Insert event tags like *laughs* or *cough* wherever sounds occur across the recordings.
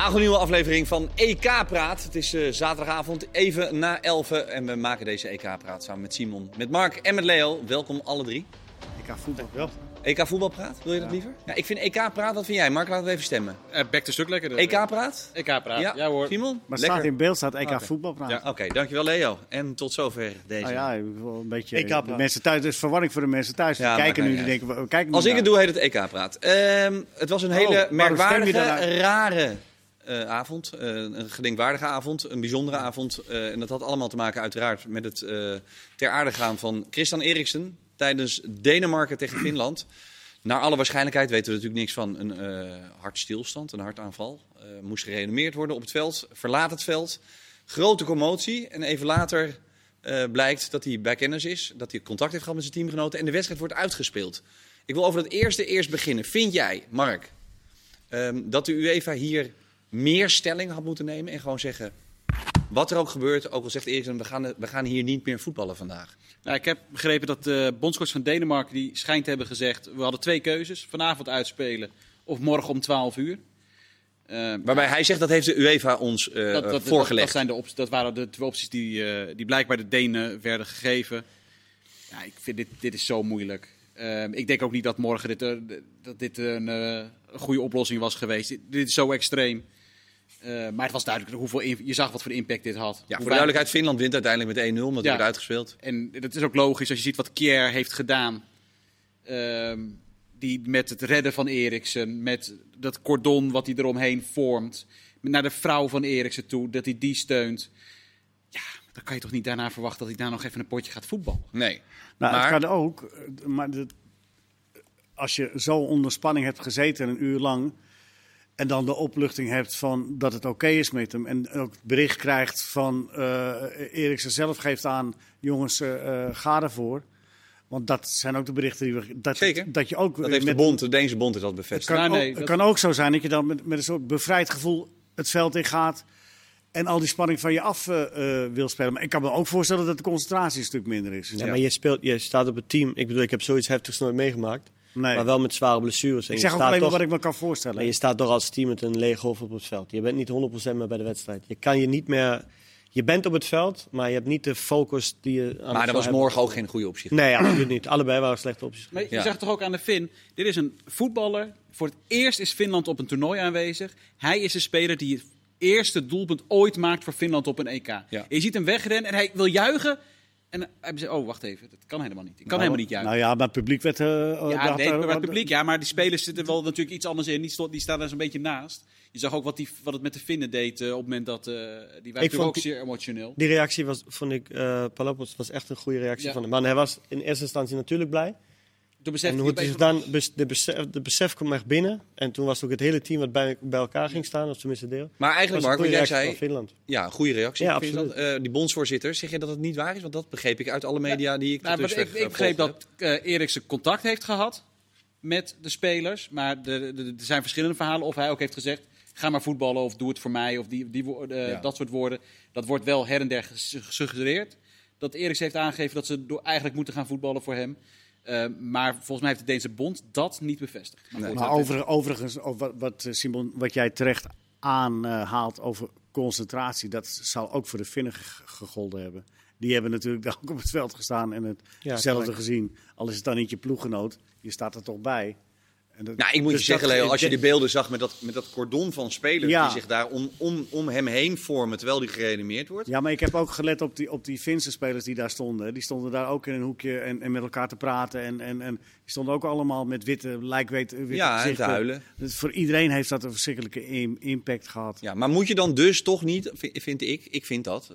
Hagelnieuwe aflevering van EK Praat. Het is uh, zaterdagavond even na 11 en we maken deze EK Praat samen met Simon, met Mark en met Leo. Welkom alle drie. EK voetbal. EK voetbalpraat, wil je dat liever? Ja, ik vind EK praat, wat vind jij? Mark, laat het even stemmen. Uh, back to stuk lekker. EK praat? EK praat, ja, ja hoor. Simon? Maar staat in beeld staat EK okay. voetbalpraat. Ja. Oké, dankjewel Leo. En tot zover deze. Nou ja, een beetje EK de mensen thuis, dus verwarring voor de mensen thuis. Ja, kijken nu, die denken, we kijken Als ik het doe, heet het EK praat. Um, het was een hele oh, merkwaardige, rare uh, avond. Uh, een gedenkwaardige avond, een bijzondere avond. Uh, en dat had allemaal te maken uiteraard met het ter aarde gaan van Christian Eriksen tijdens Denemarken tegen *clears throat* Finland. Naar alle waarschijnlijkheid weten we natuurlijk niks van een hartstilstand, een hartaanval. Moest gereanimeerd worden op het veld, verlaat het veld. Grote commotie en even later blijkt dat hij bij kennis is, dat hij contact heeft gehad met zijn teamgenoten en de wedstrijd wordt uitgespeeld. Ik wil over het eerste eerst beginnen. Vind jij, Mark, um, dat de UEFA hier meer stelling had moeten nemen en gewoon zeggen... Wat er ook gebeurt, ook al zegt Eriksen, we gaan, we gaan hier niet meer voetballen vandaag. Nou, ik heb begrepen dat de bondscoach van Denemarken die schijnt te hebben gezegd... we hadden twee keuzes, vanavond uitspelen of morgen om 12 uur. Uh, Waarbij hij zegt dat heeft de UEFA ons uh, dat, dat, voorgelegd. Dat, zijn de opties, dat waren de twee opties die, uh, die blijkbaar de Denen werden gegeven. Ja, ik vind dit, dit is zo moeilijk. ik denk ook niet dat morgen dit, dat dit een, een goede oplossing was geweest. Dit, dit is zo extreem. Uh, maar het was duidelijk hoeveel je zag wat voor impact dit had. Ja, voor de duidelijkheid, Finland wint uiteindelijk met 1-0, omdat ja. wordt uitgespeeld. En dat is ook logisch als je ziet wat Kier heeft gedaan. Uh, die met het redden van Eriksen, met dat cordon wat hij eromheen vormt. Naar de vrouw van Eriksen toe, dat hij die steunt. Ja, dan kan je toch niet daarna verwachten dat hij daar nog even een potje gaat voetballen. Nee. Nou, maar... het kan ook, maar de, als je zo onder spanning hebt gezeten een uur lang en dan de opluchting hebt van dat het oké is met hem. En ook het bericht krijgt van uh, Eriksen zelf geeft aan, jongens, uh, ga ervoor. Want dat zijn ook de berichten die we. Dat, Zeker. Dat je ook. Dat heeft met, de bond, de Deense bond is dat bevestigd. Het kan, nee, ook, dat... kan ook zo zijn dat je dan met, met een soort bevrijd gevoel het veld in gaat. En al die spanning van je af uh, wil spelen. Maar ik kan me ook voorstellen dat de concentratie een stuk minder is. Ja, maar je, speelt, je staat op het team. Ik bedoel, ik heb zoiets heftigs nooit meegemaakt. Nee. Maar wel met zware blessures. ik zeg ook alleen maar wat ik me kan voorstellen. En je staat toch als team met een leeg hoofd op het veld. Je bent niet 100% meer bij de wedstrijd. Je kan je niet meer... Je bent op het veld, maar je hebt niet de focus die je aan Maar dat was morgen ook geen goede optie. Nee, absoluut niet. Allebei waren slechte opties. Maar je zegt toch ook aan de Fin, dit is een voetballer. Voor het eerst is Finland op een toernooi aanwezig. Hij is een speler die het eerste doelpunt ooit maakt voor Finland op een EK. Je ziet hem wegrennen en hij wil juigen. En hebben ze, oh wacht even, dat kan helemaal niet. Ik kan nou, helemaal niet juichen. Nou ja, maar het publiek werd... Uh, ja, nee, maar het publiek, ja, maar die spelers zitten wel natuurlijk iets anders in. Die, stond, die staan daar zo'n beetje naast. Je zag ook wat, die, wat het met de Finnen deed uh, op het moment dat... Uh, die waren ook die, zeer emotioneel. Die reactie was, vond ik, Palopos was echt een goede reactie ja. van hem. Maar hij was in eerste instantie natuurlijk blij en hoe het dan, de, besef, de besef kwam echt binnen. En toen was ook het hele team wat bij, bij elkaar ging staan, of tenminste deel. Maar eigenlijk, Mark, wat jij zei. Finland. Ja, een goede reactie. Ja, absoluut. Uh, die bondsvoorzitter, zeg je dat het niet waar is? Want dat begreep ik uit alle media die ik. Nou, ik, ik begreep dat uh, Eriksen contact heeft gehad met de spelers. Maar er zijn verschillende verhalen. Of hij ook heeft gezegd: ga maar voetballen of doe het voor mij. Of die, die, uh, ja. dat soort woorden. Dat wordt wel her en der gesuggereerd. Dat Eriksen heeft aangegeven dat ze door eigenlijk moeten gaan voetballen voor hem. Uh, maar volgens mij heeft de Deense bond dat niet bevestigd. Maar, nee. maar over, overigens, wat, wat, eh, Simon, wat jij terecht aanhaalt over concentratie, dat zal ook voor de Finnen gegolden hebben. Die hebben natuurlijk *laughs* ook op het veld gestaan en hetzelfde ja, gezien. Al is het dan niet je ploeggenoot, je staat er toch bij. Dat, nou, ik moet dus je zeggen, Leo, als je die beelden zag met dat, met dat cordon van spelers ja. die zich daar om, om, om hem heen vormen terwijl die gereanimeerd wordt. Ja, maar ik heb ook gelet op die, op die Finse spelers die daar stonden. Die stonden daar ook in een hoekje en, en met elkaar te praten. En, en, en die stonden ook allemaal met witte, lijkwit, witte ja, gezichten. en te huilen. Dus voor iedereen heeft dat een verschrikkelijke impact gehad. Ja, maar moet je dan dus toch niet, vind ik, ik vind dat,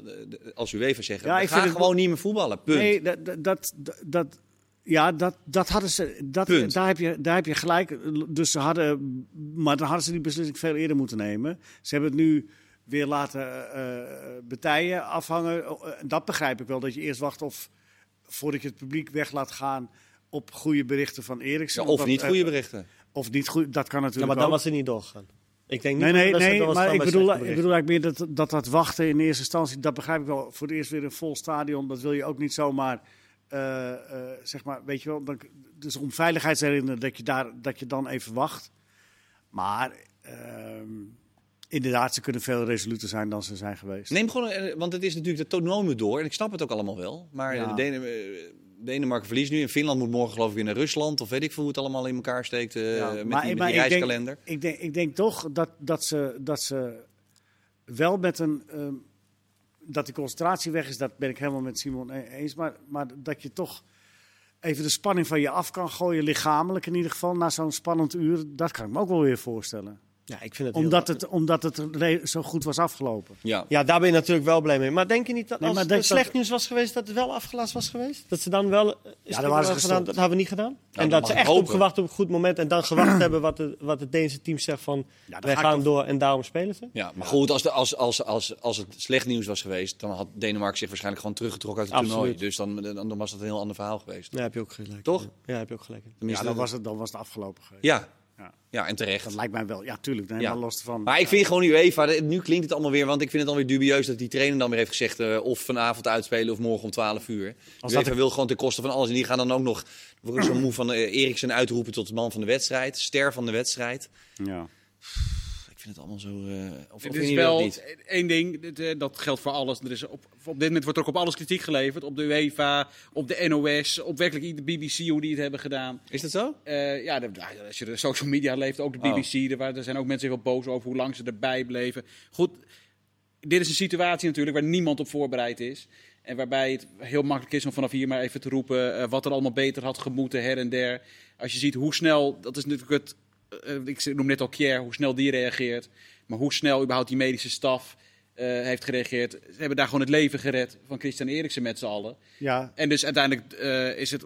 als u even zeggen, ja, ik ga gewoon niet meer voetballen, punt. Nee, dat, dat, dat, ja, dat, dat hadden ze. Dat, daar, heb je, daar heb je gelijk. Dus ze hadden. Maar dan hadden ze die beslissing veel eerder moeten nemen. Ze hebben het nu weer laten uh, betijen, afhangen. Uh, dat begrijp ik wel. Dat je eerst wacht of. voordat je het publiek weg laat gaan. op goede berichten van Eriksen. Ja, of niet goede berichten. Of niet goed. Dat kan natuurlijk. Ja, maar dan ook. was ze niet doorgegaan. Ik denk niet nee, nee, dat nee, dat maar ik bedoel, ik bedoel eigenlijk meer dat, dat dat wachten in eerste instantie, dat begrijp ik wel. Voor het eerst weer een vol stadion, dat wil je ook niet zomaar uh, uh, zeg maar, weet je wel, dan, dus om veiligheidsredenen dat je, daar, dat je dan even wacht. Maar uh, inderdaad, ze kunnen veel resoluter zijn dan ze zijn geweest. Neem gewoon, want het is natuurlijk de tonomen door. En ik snap het ook allemaal wel. Maar ja. de Denemarken verliest nu. En Finland moet morgen geloof ik weer naar Rusland. Of weet ik veel hoe het allemaal in elkaar steekt uh, ja, met, die, met die reiskalender. Ik denk, ik denk, ik denk toch dat, dat, ze, dat ze wel met een... Uh, dat die concentratie weg is, dat ben ik helemaal met Simon e-, eens. Maar, maar dat je toch even de spanning van je af kan gooien, lichamelijk in ieder geval, na zo'n spannend uur, dat kan ik me ook wel weer voorstellen. Ja, ik vind het omdat, het, omdat het zo goed was afgelopen. Ja. ja, daar ben je natuurlijk wel blij mee. Maar denk je niet dat als het slecht nieuws was geweest, dat het wel afgelast was geweest? Dat ze dan wel... Ja, dat, was gedaan, dat hebben we niet gedaan. en dat ze echt opgewacht op een goed moment en dan gewacht *clears throat* hebben wat, de, wat het Deense team zegt van... wij gaan door en daarom spelen ze. Ja, maar goed, als, de, als, als, als, als het slecht nieuws was geweest, dan had Denemarken zich waarschijnlijk gewoon teruggetrokken uit het toernooi. Dus dan, dan, dan, was dat een heel ander verhaal geweest. Ja, heb je ook gelijk. Toch? Ja, heb je ook gelijk. Ja, dan was het, dan was het afgelopen geweest. Ja, ja. ja, en terecht. Dat lijkt mij wel. Ja, tuurlijk. Nee, ja. los van. Maar ik vind gewoon UEFA, nu klinkt het allemaal weer, want ik vind het dan weer dubieus dat die trainer dan weer heeft gezegd uh, of vanavond uitspelen of morgen om 12 uur. Als UEFA ik... wil gewoon ten koste van alles. En die gaan dan ook nog, zo moe van uh, Eriksen uitroepen tot de man van de wedstrijd, ster van de wedstrijd. Ja vind het allemaal zo. Uh, of, het is wel niet? één ding, eh, dat geldt voor alles. Er is op, op dit moment wordt er ook op alles kritiek geleverd. Op de UEFA, op de NOS, op werkelijk de BBC, hoe die het hebben gedaan. Is dat zo? Uh, ja, de, als je de social media leeft, ook de BBC. Oh. Er, er zijn ook mensen heel boos over hoe lang ze erbij bleven. Goed, dit is een situatie natuurlijk waar niemand op voorbereid is. En waarbij het heel makkelijk is om vanaf hier maar even te roepen wat er allemaal beter had gemoeten her en der. Als je ziet hoe snel, dat is natuurlijk het ik noem net al Kier, hoe snel die reageert. Maar hoe snel überhaupt die medische staf uh, heeft gereageerd. Ze hebben daar gewoon het leven gered van Christian Eriksen met z'n allen. Ja. En dus uiteindelijk uh, is het...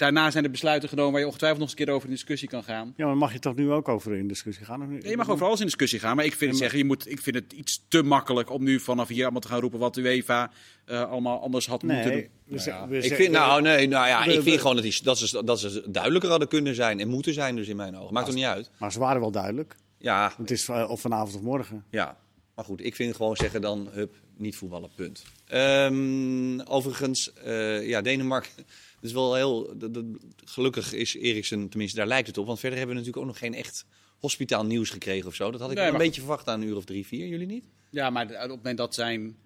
Daarna zijn er besluiten genomen waar je ongetwijfeld nog eens een keer over in discussie kan gaan. Ja, maar mag je toch nu ook over in discussie gaan? Of niet? Nee, je mag over alles in discussie gaan. Maar ik vind, het, zeggen, je moet, ik vind het iets te makkelijk om nu vanaf hier allemaal te gaan roepen wat de UEFA uh, allemaal anders had nee, moeten doen. We, nou ja. ik vind, nou, nee, nou ja, ik vind gewoon dat, die, dat, ze, dat ze duidelijker hadden kunnen zijn en moeten zijn, dus in mijn ogen. Maakt er niet uit. Maar ze waren wel duidelijk. Ja. Het is uh, of vanavond of morgen. Ja, maar goed, ik vind gewoon zeggen dan, hup, niet voetballen, punt. Um, overigens, uh, ja, Denemarken is wel heel. gelukkig is Eriksen, tenminste daar lijkt het op. Want verder hebben we natuurlijk ook nog geen echt hospitaal nieuws gekregen of zo. Dat had ik wel een beetje verwacht aan een uur of drie, vier. Jullie niet? Ja, maar op het moment dat zijn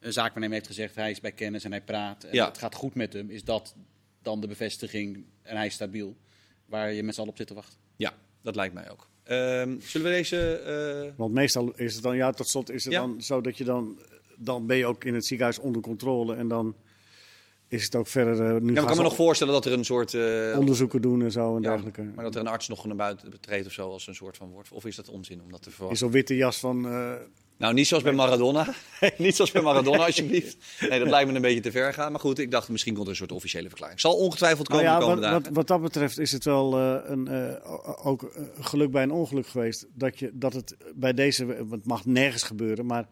zaakwaarnemer heeft gezegd hij is bij kennis en hij praat en het gaat goed met hem, is dat dan de bevestiging en hij is stabiel. Waar je met z'n allen op zit te wachten. Ja, dat lijkt mij ook. Um, zullen we deze. Uh... Want meestal is het dan, ja, tot slot is het dan zo dat je dan. Dan ben je ook in het ziekenhuis onder controle en dan is het ook verder. Uh, nu ja, ik kan me nog voorstellen dat er een soort. Uh, onderzoeken doen en zo en dergelijke. Maar dat er een arts nog naar buiten betreedt of zo als een soort van woord. Of is dat onzin om dat te verwachten? Is zo'n witte jas van. Uh, nou, niet zoals bij Maradona. *laughs* niet zoals bij Maradona, *laughs* alsjeblieft. Nee, dat lijkt me een beetje te ver gaan. Maar goed, ik dacht misschien komt er een soort officiële verklaring. Zal ongetwijfeld komen nou ja, wat, wat, wat, dat betreft is het wel een, ook geluk bij een ongeluk geweest. Dat, je, dat het bij deze, het mag nergens gebeuren, maar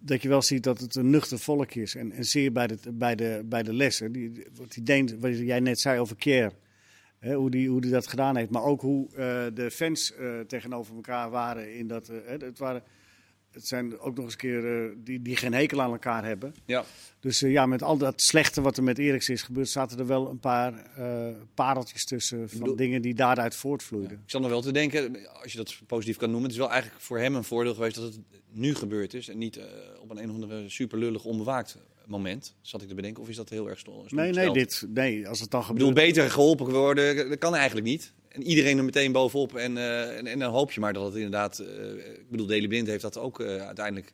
dat je wel ziet dat het een nuchter volk is. En, en zeer bij de, bij de, bij de lessen. Die, wat, die Deen, wat jij net zei over Kier. Hè, hoe, die, hoe die dat gedaan heeft. Maar ook hoe uh, de fans uh, tegenover elkaar waren. In dat, uh, het, waren, het zijn ook nog eens keer die, die geen hekel aan elkaar hebben. Ja. Dus ja, met al dat slechte wat er met Eriks is gebeurd, zaten er wel een paar pareltjes tussen van dingen die daaruit voortvloeiden. Ja. Ik zat nog wel te denken, als je dat positief kan noemen, het is wel eigenlijk voor hem een voordeel geweest dat het nu gebeurd is en niet uh, op een een of andere super lullig onbewaakt moment, zat ik te bedenken, of is dat heel erg stom? Nee, nee, dit, nee, als het dan gebeurt. Ik bedoel, beter geholpen worden, dat kan eigenlijk niet. En iedereen er meteen bovenop en, uh, en, en, dan hoop je maar dat het inderdaad, uh, ik bedoel, Deli Blind heeft dat ook uiteindelijk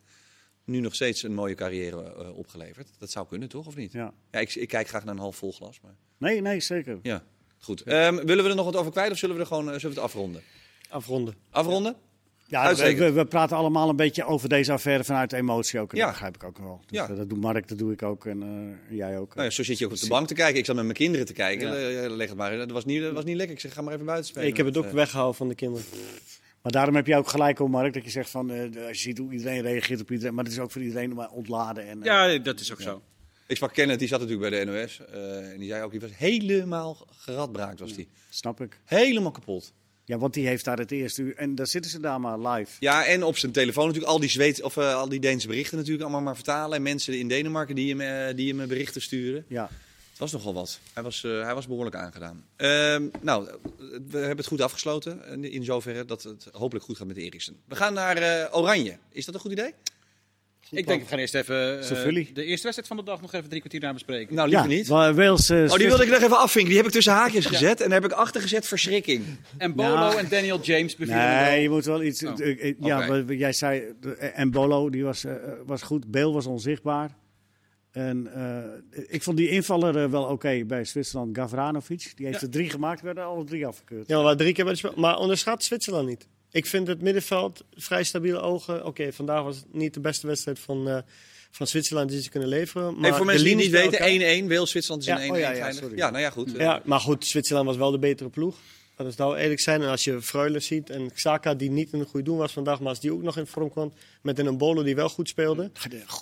nu nog steeds een mooie carrière opgeleverd. Dat zou kunnen, toch, of niet? Ja. ja ik, ik, kijk graag naar een half vol glas. Maar... Nee, nee, zeker. Ja, goed. Um, willen we er nog wat over kwijt of zullen we er gewoon zullen we het afronden? Afronden. Afronden? Ja, we, we, praten allemaal een beetje over deze affaire vanuit emotie ook. En ja. dat begrijp ik ook wel. Dus ja. dat doet Mark, dat doe ik ook en uh, jij ook. Nou ja, zo zit je ook op de bank te kijken. Ik zat met mijn kinderen te kijken. Ja. Leg het maar. Dat was, niet, dat was niet lekker. Ik zeg, ga maar even buiten spelen. Ik heb het ook uh, weggehaald van de kinderen. Maar daarom heb je ook gelijk om Mark, dat je zegt van, uh, als je ziet hoe iedereen reageert op iedereen. Maar het is ook voor iedereen maar ontladen. En, ja, dat is ook zo. Ik sprak Kenneth, die zat natuurlijk bij de NOS. en die zei ook, die was helemaal geradbraakt was die. Snap ik. Helemaal kapot. Ja, want die heeft daar het eerste En daar zitten ze daar maar live. Ja, en op zijn telefoon natuurlijk al die, Zweed, of, uh, al die Deense berichten natuurlijk allemaal maar vertalen. En mensen in Denemarken die hem, uh, die hem berichten sturen. Ja. Het was nogal wat. Hij was, uh, hij was behoorlijk aangedaan. Uh, nou, we hebben het goed afgesloten. In zoverre dat het hopelijk goed gaat met Eriksen. We gaan naar Oranje. Is dat een goed idee? Ik denk, we gaan eerst even uh, de eerste wedstrijd van de dag nog even drie kwartier naar bespreken. Nou, liever niet. Wales, uh, oh, die wilde ik nog even afvinken. Die heb ik tussen haakjes gezet en daar heb ik achter gezet verschrikking. En Bolo nou. en Daniel James bevielen Nee, je moet wel iets... Oh. ja, okay. jij zei... En Bolo, die was, was goed. Beel was onzichtbaar. En uh, ik vond die invaller uh, wel oké okay bij Zwitserland. Gavranovic, die heeft ja. er drie gemaakt, werden alle drie afgekeurd. Ja, maar drie keer bij de spel. Maar onderschat Zwitserland niet. Ik vind het middenveld vrij stabiele ogen. Oké, okay, vandaag was het niet de beste wedstrijd van, uh, van Zwitserland die ze kunnen leveren. Maar hey, voor mensen die niet weten, 1-1, Wales-Zwitserland is een 1-1 ja, oh, ja, ja, nou ja, goed. Ja, maar goed, Zwitserland was wel de betere ploeg. Dat is nou eerlijk zijn. En als je Freuler ziet en Xhaka, die niet in een goede doen was vandaag, maar als die ook nog in vorm kwam met een Bolo die wel goed speelde,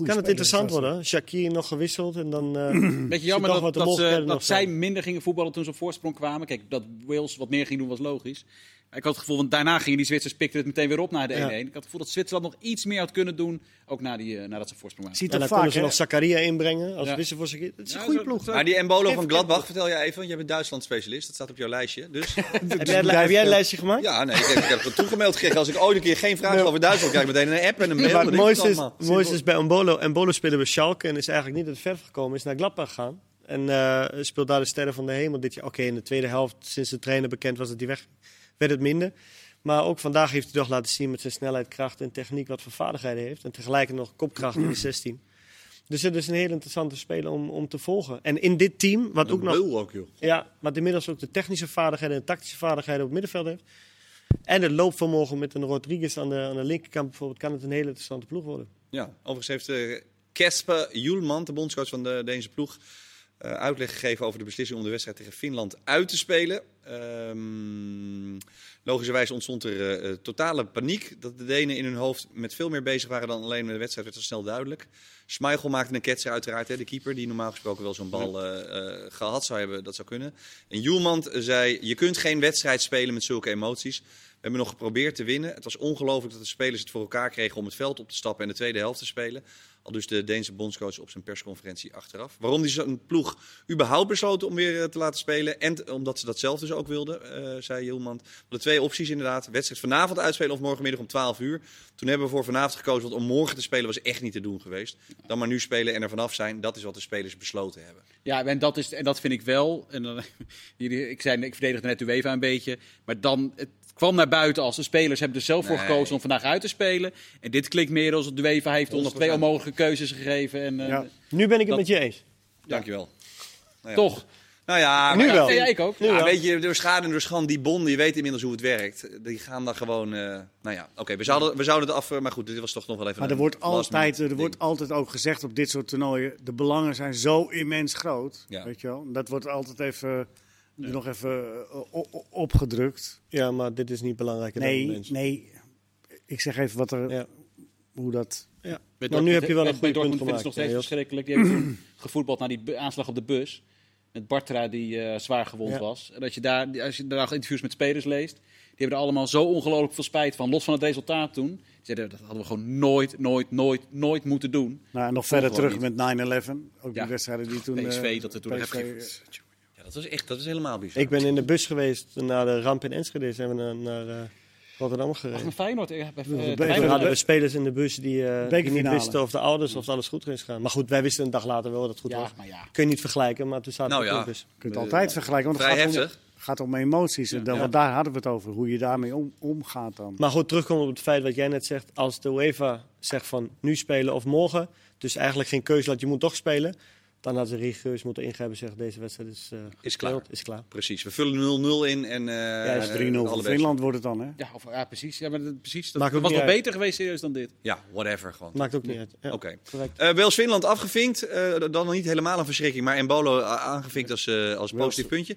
kan het interessant worden. Shakir nog gewisseld en dan. Uh, Beetje jammer dat, dat, ze, dat zij minder gingen voetballen toen ze op voorsprong kwamen. Kijk, dat Wales wat meer ging doen was logisch. Ik had het gevoel, want daarna gingen die Zwitsers pikten het meteen weer op naar de 1-1. Ik had het gevoel dat Zwitserland nog iets meer had kunnen doen, ook na die, uh, nadat ze voorsprong waren. Ziet en dan vaak, kunnen ze nog Zakaria inbrengen als ja. wissel voor Zakaria. Dat is een goede ploeg. Maar die Embolo van Gladbach, vertel je even, want je bent Duitsland specialist. Dat staat op jouw lijstje. Dus. *laughs* heb, jij, heb, jij, een lijstje gemaakt? Ja, nee, ik heb, ik heb het toegemaild gekregen. Als ik ooit een keer geen vraag over Duitsland krijg, meteen een app en een mail. Maar het mooiste is, mooiste is bij Embolo. Embolo speelde bij Schalke en is eigenlijk niet uit het verf gekomen, is naar Gladbach gegaan. En uh, speelt daar de sterren van de hemel dit jaar. Oké, in de tweede helft, sinds de trainer bekend was dat hij weg werd het minder. Maar ook vandaag heeft hij toch laten zien met zijn snelheid, kracht en techniek wat voor vaardigheden heeft. En tegelijk nog kopkracht in de *clears throat* 16. Dus het is een heel interessante speler om, om te volgen. En in dit team, wat ook nog. Ook, joh. Ja, wat inmiddels ook de technische vaardigheden en de tactische vaardigheden op het middenveld heeft. En het loopvermogen met een Rodriguez aan de, aan de linkerkant bijvoorbeeld, kan het een hele interessante ploeg worden. Ja, overigens heeft Kesper uh, Julman, de bondscoach van de Deense ploeg, uitleg gegeven over de beslissing om de wedstrijd tegen Finland uit te spelen. Um, logischerwijs ontstond er uh, totale paniek. Dat de Denen in hun hoofd met veel meer bezig waren dan alleen met de wedstrijd, werd al snel duidelijk. Schmeichel maakte een ketser uiteraard, hè, de keeper, die normaal gesproken wel zo'n bal uh, uh, gehad zou hebben, dat zou kunnen. En Julmand zei, je kunt geen wedstrijd spelen met zulke emoties. We hebben nog geprobeerd te winnen. Het was ongelooflijk dat de spelers het voor elkaar kregen om het veld op te stappen en de tweede helft te spelen. Al dus de Deense bondscoach op zijn persconferentie achteraf. Waarom die zo'n ploeg überhaupt besloten om weer eh, te laten spelen. En omdat ze dat zelf dus ook wilden, uh, zei Hielman. De twee opties inderdaad. Wedstrijd vanavond uitspelen of morgenmiddag om 12 uur. Toen hebben we voor vanavond gekozen, want om morgen te spelen was echt niet te doen geweest. Dan maar nu spelen en er vanaf zijn. Dat is wat de spelers besloten hebben. Ja, en dat, is, en dat vind ik wel. En dan, *laughs* ik, zei, ik verdedigde net UEFA een beetje. Maar dan, kwam naar buiten als de spelers hebben er zelf voor gekozen om vandaag uit te spelen. En dit klinkt meer als de UEFA heeft ons twee onmogelijke keuzes gegeven. En, ja. Nu ben ik het met je eens. Dankjewel. Nou ja. Toch? Nou ja, nu wel. Ja, ik ook. Ja, weet je, door schade en door schande, die bonden, je weet inmiddels hoe het werkt. Die gaan dan gewoon, uh, nou ja, oké, we, zouden, we zouden het af, maar goed, dit was toch nog wel even Maar er wordt, altijd, er wordt altijd ook gezegd op dit soort toernooien, de belangen zijn zo immens groot, ja. weet je wel. Dat wordt altijd even nog even uh, opgedrukt. Ja, maar dit is niet belangrijk. Nee, nee. Ik zeg even wat er, ja. hoe dat. Ja. Maar nu heb je wel een goed punt gemaakt. Het nog steeds verschrikkelijk. Die hebben *clears throat* gevoetbald naar die aanslag op de bus. Met Bartra die uh, zwaar gewond was. En dat je daar, als je daar interviews met spelers leest, die hebben er allemaal zo ongelooflijk veel spijt van. Los van het resultaat toen. Die zeiden, dat hadden we gewoon nooit, nooit, nooit, nooit moeten doen. Nou, en nog verder terug met 9-11. Ook die wedstrijden die toen... PSV, uh, dat er toen PSV, dat is echt, dat is helemaal bizar. Ik ben in de bus geweest naar de ramp in Enschede. Zijn we naar, naar uh, Rotterdam gereden. Ach, Feyenoord. Ik heb even, uh, hadden we spelers in de bus die, uh, die niet wisten of de ouders of alles goed is gaan. Maar goed, wij wisten een dag later wel dat het goed ja, was. Maar ja. Kun je niet vergelijken, maar toen zaten nou, we ja. in de bus. Je kunt altijd vergelijken, want het gaat om, gaat om emoties. Ja. Want daar hadden we het over, hoe je daarmee om, omgaat dan. Maar goed, terugkomen op het feit wat jij net zegt. Als de UEFA zegt van nu spelen of morgen, dus eigenlijk geen keuze dat je moet toch spelen dan hadden ze rigoureus moeten ingrijpen en zeggen deze wedstrijd is, uh, is, klaar. is klaar. Precies, we vullen 0-0 in en uh, ja, is 3-0 voor Finland wordt het dan, hè? Ja, of, ja precies. Ja, maar precies. Dat was nog beter geweest serieus dan dit. Ja, whatever gewoon. Maakt ook niet uit. Ja, Oké. Okay. Uh, Wales-Finland afgevinkt, uh, dan nog niet helemaal een verschrikking, maar Embolo aangevinkt als, uh, als positief puntje.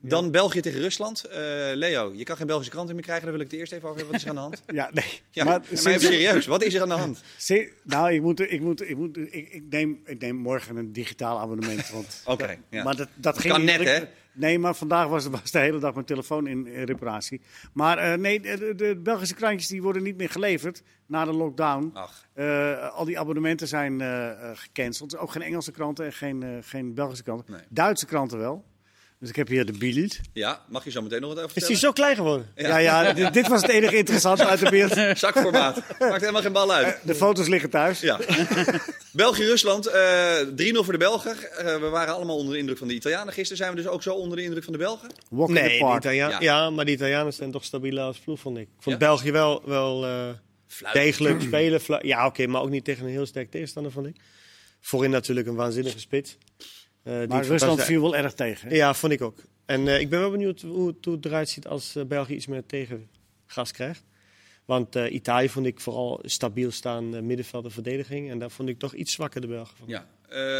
Dan België tegen Rusland. Uh, Leo, je kan geen Belgische kranten meer krijgen. Daar wil ik het eerst even over hebben. Wat is er aan de hand? *laughs* Ja, nee. Ja, maar, maar even serieus. Wat is er aan de hand? *laughs* Nou, ik, moet, ik, moet, ik, moet, ik, ik, neem, ik neem morgen een digitaal abonnement. *laughs* Oké. ja. Maar dat, dat, ging kan net, hè? Nee, maar vandaag was, was de hele dag mijn telefoon in, reparatie. Maar uh, nee, de, de, Belgische krantjes die worden niet meer geleverd na de lockdown. Uh, al die abonnementen zijn uh, gecanceld. Ook geen Engelse kranten en geen, geen Belgische kranten. Nee. Duitse kranten wel. Dus ik heb hier de Bild. Ja, mag je zo meteen nog wat over vertellen? Is hij zo klein geworden? Ja, ja, dit, was het enige interessante uit de beeld. *laughs* Zakformaat. Maakt helemaal geen bal uit. De foto's liggen thuis. Ja. *laughs* België-Rusland, uh, eh, 3-0 voor de Belgen. Uh, we waren allemaal onder de indruk van de Italianen. Gisteren zijn we dus ook zo onder de indruk van de Belgen? Walk nee, de Italianen, ja. ja. maar de Italianen zijn toch stabieler als ploeg, vond ik. Ik vond België wel, wel uh, degelijk spelen. Ja, oké, maar ook niet tegen een heel sterk tegenstander, vond ik. Voorin natuurlijk een waanzinnige spits. Uh, maar Rusland viel wel erg tegen. Ja, vond ik ook. En uh, ik ben wel benieuwd hoe het, hoe het eruit ziet als uh, België iets meer tegengas krijgt. Want Italië vond ik vooral stabiel staan middenveld en verdediging. En daar vond ik toch iets zwakker de Belgen van. Ja,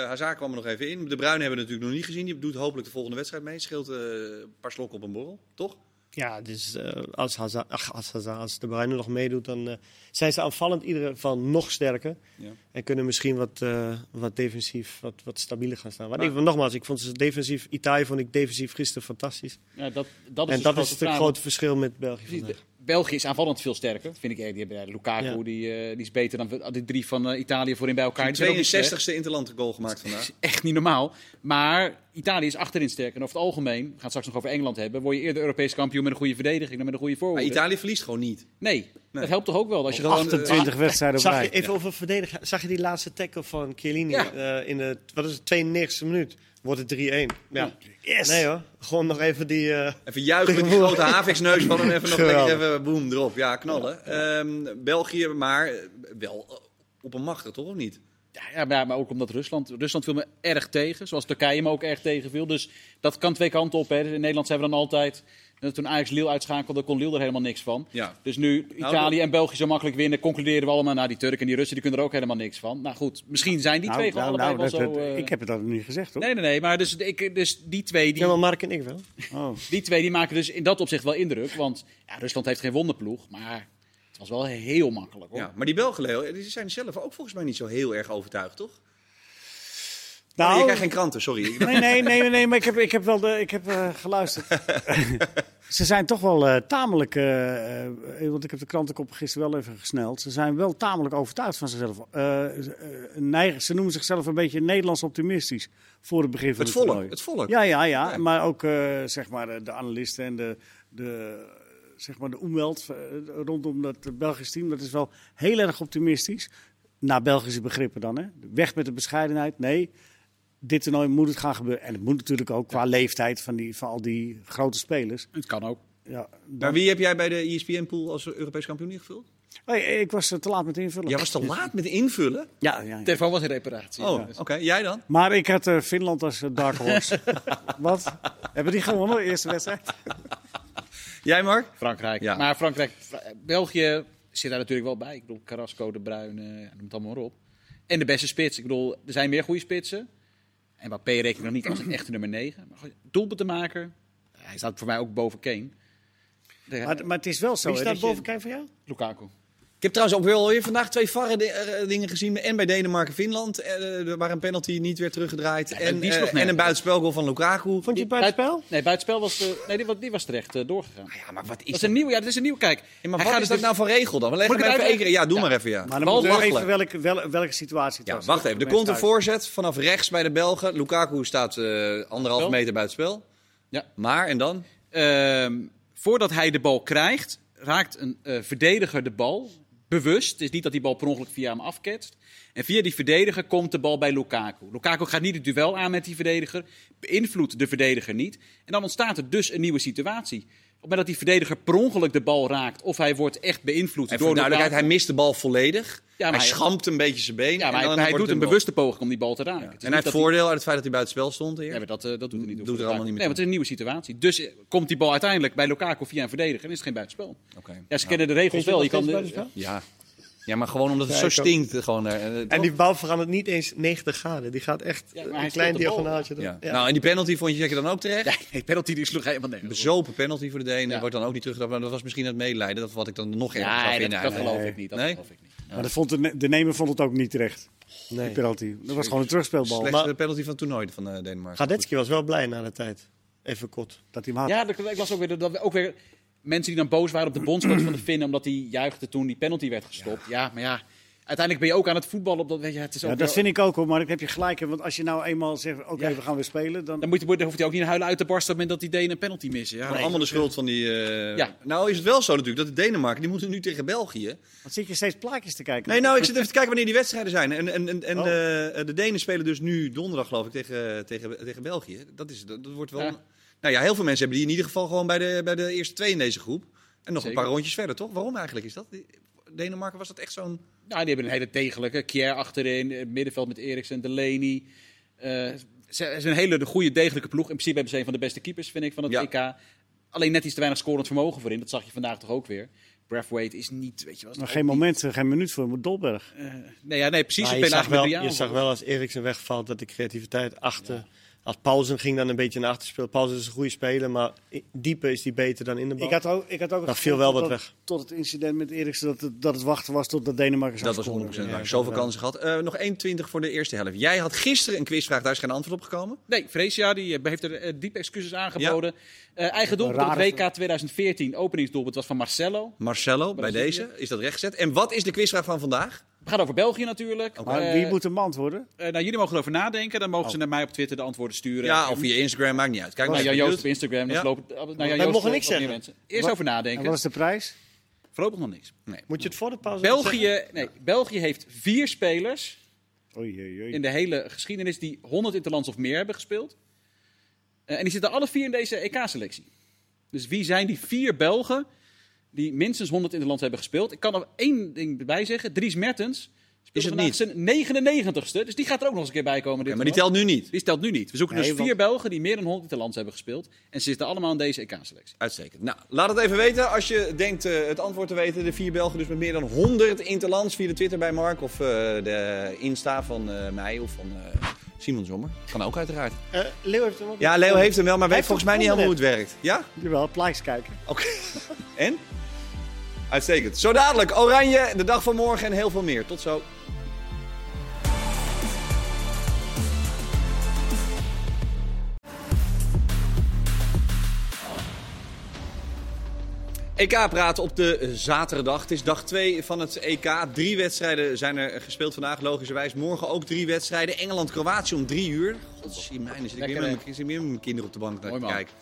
Hazard kwam er nog even in. De Bruin hebben we natuurlijk nog niet gezien. Die doet hopelijk de volgende wedstrijd mee. Scheelt een paar slokken op een borrel, toch? Ja, dus uh, als, Hazard, ach, als, Hazard, als de Bruyne nog meedoet, dan uh, zijn ze aanvallend in ieder geval nog sterker. Ja. En kunnen misschien wat, uh, wat defensief, wat, wat stabieler gaan staan. Maar ik, nogmaals, ik vond ze defensief, Italië vond ik defensief gisteren fantastisch. Ja, dat, dat is en dat is het grote verschil met België vandaag. België is aanvallend veel sterker, vind ik. Die hebben, Lukaku die, uh, die is beter dan de drie van uh, Italië voorin bij elkaar. De 62e interland goal gemaakt vandaag. *laughs* Echt niet normaal. Maar Italië is achterin sterker. En over het algemeen, we gaan het straks nog over Engeland hebben, word je eerder Europees kampioen met een goede verdediging dan met een goede voorhoede. Maar Italië verliest gewoon niet. Nee, dat helpt toch ook wel. Als je gewoon, 28 uh, wedstrijden zag je Even over verdedigen. Zag je die laatste tackle van Chiellini ja. in de wat is het, 92e minuut? Wordt het 3-1. Ja. Yes. Nee hoor, gewoon nog even die... Uh, even juichen met die grote haviksneus van hem. Even nog lekker even boem erop. Ja, knallen. Um, België, maar wel op een machtig, toch of niet? Ja, maar, maar ook omdat Rusland... Rusland viel me erg tegen, zoals Turkije me ook erg tegen viel. Dus dat kan twee kanten op. Hè. In Nederland zijn we dan altijd toen Ajax Lille uitschakelde, kon Lille er helemaal niks van. Ja. Dus nu nou, Italië en België zo makkelijk winnen, concluderen we allemaal... nou, die Turken en die Russen die kunnen er ook helemaal niks van. Nou goed, misschien zijn die nou, twee gewoon nou, allebei wel zo... Uh... Ik heb het al niet gezegd, hoor. Nee, nee, nee, maar dus, ik, dus die twee... Die, ja, maar Mark en ik wel. Oh. Die twee die maken dus in dat opzicht wel indruk. Want ja, Rusland heeft geen wonderploeg, maar... Het was wel heel makkelijk hoor. Ja, maar die Belgen, die zijn zelf ook volgens mij niet zo heel erg overtuigd, toch? Nou, je krijgt geen kranten, sorry. *laughs* Nee, nee, nee, nee, maar ik heb, ik heb wel de, ik heb, uh, geluisterd. *laughs* ze zijn toch wel uh, tamelijk, uh, want ik heb de krantenkop gisteren wel even gesneld. Ze zijn wel tamelijk overtuigd van zichzelf. neigen, ze noemen zichzelf een beetje Nederlands optimistisch voor het begin van het, het volk. Het volk. Ja, ja, ja, ja. Maar ook zeg maar de analisten en de, de, zeg maar de omweld rondom dat Belgisch team. Dat is wel heel erg optimistisch. Naar Belgische begrippen dan, hè? Weg met de bescheidenheid. Nee, dit toernooi moet het gaan gebeuren. En het moet natuurlijk ook qua leeftijd van, die, van al die grote spelers. Het kan ook. Ja, Maar wie heb jij bij de ESPN-pool als Europees kampioen ingevuld? Hey, ik was te laat met invullen. Jij was te laat met invullen? Ja, ja, ja. Telefoon was in reparatie. Oh, oké. Jij dan? Maar ik had uh, Finland als uh, dark horse. *laughs* Wat? Hebben die gewonnen, de eerste wedstrijd? *laughs* jij, Mark? Frankrijk. Ja. Maar Frankrijk, België zit daar natuurlijk wel bij. Ik bedoel, Carrasco, De Bruyne, noem het allemaal maar op. En de beste spits. Ik bedoel, er zijn meer goede spitsen. En Mbappé reken ik nog niet als een echte nummer 9. Maar doelpunt te maken, hij staat voor mij ook boven Kane. Maar, maar het is wel zo. Wie staat boven Kane voor jou? Lukaku. Ik heb trouwens ook wel weer vandaag twee varre eh, dingen gezien. En bij Denemarken Finland. Uh, waar een penalty niet werd teruggedraaid. en, uh, en een buitenspelgoal van Lukaku. Vond je het buitenspel? Nee, buitenspel was, nee, die, was, die was terecht doorgegaan. Ah ja, maar wat is dat? Is een nieuw, ja, dat is een nieuw. Kijk, ja, maar wat is dat nou voor regel dan? We leggen hem even één Ja, doe maar even. Ja. Maar dan moeten we even welke, wel, welke situatie het ja, Wacht even. Er komt een voorzet vanaf rechts bij de Belgen. Lukaku staat anderhalve meter buitenspel. Ja. Maar, en dan? Ehm, voordat hij de bal krijgt, raakt een verdediger de bal bewust. Het is niet dat die bal per ongeluk via hem afketst. En via die verdediger komt de bal bij Lukaku. Lukaku gaat niet het duel aan met die verdediger, beïnvloedt de verdediger niet. En dan ontstaat er dus een nieuwe situatie. Op het moment dat die verdediger per ongeluk de bal raakt of hij wordt echt beïnvloed en door duidelijkheid, hij mist de bal volledig. Ja, hij, hij schampt een beetje zijn been. Ja, maar en hij, doet een bewuste poging om die bal te raken. Ja. En hij heeft voordeel uit het feit dat hij buiten spel stond. Ja, maar dat, uh, dat doet hij niet. Doet er allemaal niet meer. Nee, want het is een nieuwe situatie. Dus uh, komt die bal uiteindelijk bij Lukaku via een verdediger en is het geen buitenspel. Okay. Ja, ze kennen de regels wel. Je kan de, ja. Ja, maar gewoon omdat het zo stinkt. Gewoon, uh, en die bal verandert niet eens 90 graden. Die gaat echt een klein diagonaaltje. Ja. Nou, en die penalty vond je zeker dan ook terecht? Nee, *laughs* die penalty die sloeg helemaal nergens. Bezopen penalty voor de Denen. Wordt dan ook niet terug. Maar dat was misschien het medelijden. Dat wat ik dan nog erger ja, vinden. Dat, dat geloof ik niet. Dat nee? geloof ik niet. Maar dat vond de, de nemer vond het ook niet terecht. Nee. penalty. Dat was gewoon een terugspeelbal. Slechtste maar, penalty van het toernooi van uh, Denemarken. Gadetski was wel blij na de tijd. Even kort. Dat hij hem had. Ja, ik las ook weer dat ook weer mensen die dan boos waren op de bondscoach van de Finnen omdat hij juichte toen die penalty werd gestopt. Ja, maar ja uiteindelijk ben je ook aan het voetballen. Op dat, weet je, het is ook ja, dat vind ik ook hoor, maar ik heb je gelijk. Want als je nou eenmaal zegt, oké, we gaan weer spelen. Dan, dan, moet je, dan hoeft hij ook niet huilen uit te barsten op het moment dat die Denen een penalty missen. Ja, allemaal de schuld van die... Uh... Ja. Nou is het wel zo natuurlijk, dat de Denemarken, die moeten nu tegen België. Wat zit je steeds plaatjes te kijken? Nee, nou, ik zit even te kijken wanneer die wedstrijden zijn. En, en, en, en oh. de, de Denen spelen dus nu donderdag, geloof ik, tegen, tegen, tegen België. Dat, is, dat, wordt wel... Nou ja, heel veel mensen hebben die in ieder geval gewoon bij de, bij de eerste twee in deze groep. En nog een paar rondjes verder, toch? Waarom eigenlijk is dat? Denemarken was dat echt zo'n... Nou, die hebben een hele degelijke. Kier achterin, het middenveld met Eriksen, Delaney. Uh, ze is een hele goede, degelijke ploeg. In principe hebben ze een van de beste keepers, vind ik, van het EK. Alleen net iets te weinig scorend vermogen voorin. Dat zag je vandaag toch ook weer. Brathwaite is niet, weet je wat. Maar geen moment, geen minuut voor Dolberg. Uh, nee, ja, nee, precies. je, zag wel, je zag wel als Eriksen wegvalt dat de creativiteit achter als Pauzen ging dan een beetje naar achter spelen. Pauzen is een goede speler, maar diepe is die beter dan in de bal. Ik had ook, ik had ook dat viel wel wat weg. Tot het incident met Eriksen dat het, dat het wachten was tot de Denemarken zou Dat was 100% waar. Zoveel kansen gehad. Uh, nog 1,20 voor de eerste helft. Jij had gisteren een quizvraag, daar is geen antwoord op gekomen? Nee, Freesia die eh, heeft er uh, diep excuses aangeboden. Ja. Uh, eigen doelpunt op WK 2014, openingsdoelpunt was van Marcelo. Marcelo, bij deze. Is dat rechtgezet. En wat is de quizvraag van vandaag? Het gaat over België natuurlijk. Maar wie moet hem antwoorden? Uh, nou, jullie mogen erover nadenken. Dan mogen ze oh. naar mij op Twitter de antwoorden sturen. Ja, of via Instagram, maakt niet uit. Kijk naar Jan Joost op Instagram. Ja. Lopen, nou, mogen niks zeggen. Mensen. Eerst over nadenken. wat is de prijs? Voorlopig nog niks. Nee. Moet je het voor de pauze België, nee, België heeft vier spelers oei, oei, oei. in de hele geschiedenis die 100 interlands of meer hebben gespeeld. Uh, en die zitten alle vier in deze EK-selectie. Dus wie zijn die vier Belgen die minstens 100 interlands hebben gespeeld? Ik kan er één ding bij zeggen. Dries Mertens is het niet? zijn 99ste, dus die gaat er ook nog eens een keer bij komen. Dit maar die telt nu niet? Die telt nu niet. We zoeken dus vier Belgen die meer dan 100 interlands hebben gespeeld. En ze zitten allemaal in deze EK-selectie. Uitstekend. Nou, laat het even weten als je denkt uh, het antwoord te weten. De vier Belgen dus met meer dan 100 interlands via de Twitter bij Mark of uh, de Insta van uh, mij of van Simon Zommer. Kan ook uiteraard. Leo heeft hem wel. Ja, Leo heeft hem wel, maar weet volgens mij niet helemaal hoe het werkt. Ja? Jawel, plaatjes kijken. Oké. en? Uitstekend. Zo dadelijk Oranje, de dag van morgen en heel veel meer. Tot zo. EK praten op de zaterdag. Het is dag 2 van het EK. Drie wedstrijden zijn er gespeeld vandaag, logischerwijs. Morgen ook drie wedstrijden. Engeland-Kroatië om drie uur. Godzijdank, zit ik weer met mijn kinderen op de bank naar te kijken.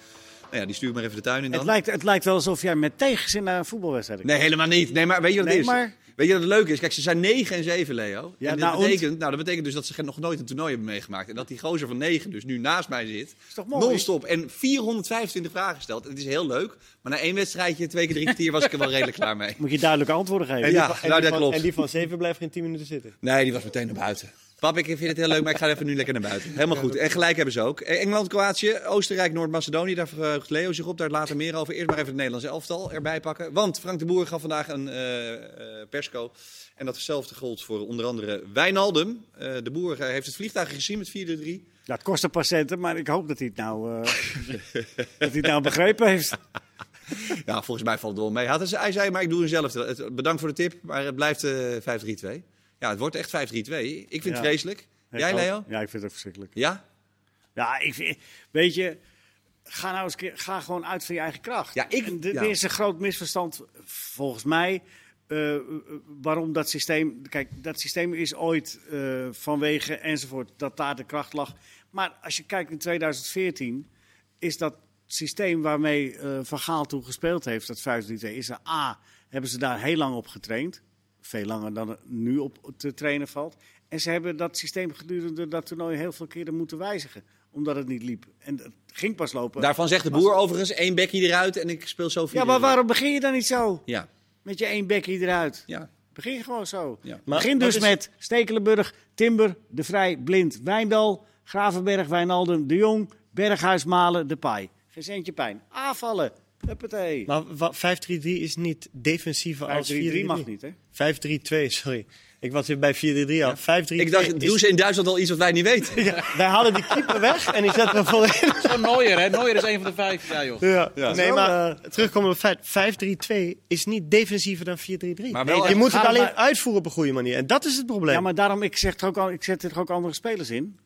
Nou ja, die stuur maar even de tuin in dan. Het lijkt, het lijkt wel alsof jij met tegenzin naar een voetbalwedstrijd Nee, helemaal niet. Nee, maar weet je wat het is? Maar... Weet je wat het leuke is? Kijk, ze zijn 9 en 7, Leo. Ja, en dat, nou, betekent, nou, dat betekent dus dat ze nog nooit een toernooi hebben meegemaakt. En dat die gozer van 9 dus nu naast mij zit. Is toch mooi? Non-stop. En 425 vragen stelt. Het is heel leuk. Maar na één wedstrijdje, twee keer drie kwartier, was ik er wel redelijk klaar mee. Moet je duidelijke antwoorden geven. En ja, van, nou, dat klopt. En die van 7 blijft geen 10 minuten zitten. Nee, die was meteen naar buiten. Pap, ik vind het heel leuk, maar ik ga even nu lekker naar buiten. Helemaal goed. En gelijk hebben ze ook. Engeland, Kroatië, Oostenrijk, Noord-Macedonië. Daar verheugt Leo zich op. Daar later meer over. Eerst maar even het Nederlandse elftal erbij pakken. Want Frank de Boer gaf vandaag een uh, persco. En datzelfde gold voor onder andere Wijnaldum. Uh, de Boer heeft het vliegtuig gezien met 4-3. Ja, het kost een patiënten, maar ik hoop dat hij het nou, *laughs* dat hij het nou begrepen heeft. ja, volgens mij valt het wel mee. Hij zei, maar ik doe zelf. Bedankt voor de tip, maar het blijft 5-3-2. Ja, het wordt echt 5-3-2. Ik vind het vreselijk. Jij, Leo? Ja, ik vind het ook verschrikkelijk. Ja? Ja, ik vind, weet je, ga nou eens ga gewoon uit van je eigen kracht. Ja, ik, dit is een groot misverstand volgens mij. Uh, waarom dat systeem. Kijk, dat systeem is ooit uh, vanwege enzovoort dat daar de kracht lag. Maar als je kijkt in 2014, is dat systeem waarmee uh, Van Gaal toen gespeeld heeft, dat 5-3-2, is er A. Hebben ze daar heel lang op getraind veel langer dan het nu op te trainen valt. En ze hebben dat systeem gedurende dat toernooi heel veel keren moeten wijzigen. Omdat het niet liep. En het ging pas lopen. Daarvan zegt de boer overigens één bekje eruit en ik speel zo Ja, maar waarom begin je dan niet zo? Ja. Met je één bekje eruit. Ja. Begin gewoon zo. Ja. Begin dus met Stekelenburg, Timber, De Vrij, Blind, Wijndal, Gravenberg, Wijnaldum, De Jong, Berghuis, Malen, De Paai. Geen centje pijn. Aanvallen. Huppatee. Maar 5-3-3 is niet defensiever als 4-3-3. 5-3-3 mag niet, hè? 5-3-2, sorry. Ik was weer bij 4-3-3 al. 5-3-2 Ik dacht, doen ze in Duitsland al iets wat wij niet weten? *laughs* Ja, wij halen die keeper weg en die zetten we voorin. Zo Nooier, hè? Nooier is een van de vijf. Ja, joh. Ja. Ja. Nee, maar terugkomen op het feit. 5-3-2 is niet defensiever dan 4-3-3. Maar wel je moet het alleen maar- uitvoeren op een goede manier. En dat is het probleem. Ja, maar daarom, ik, zeg er ook al, ik zet er ook andere spelers in.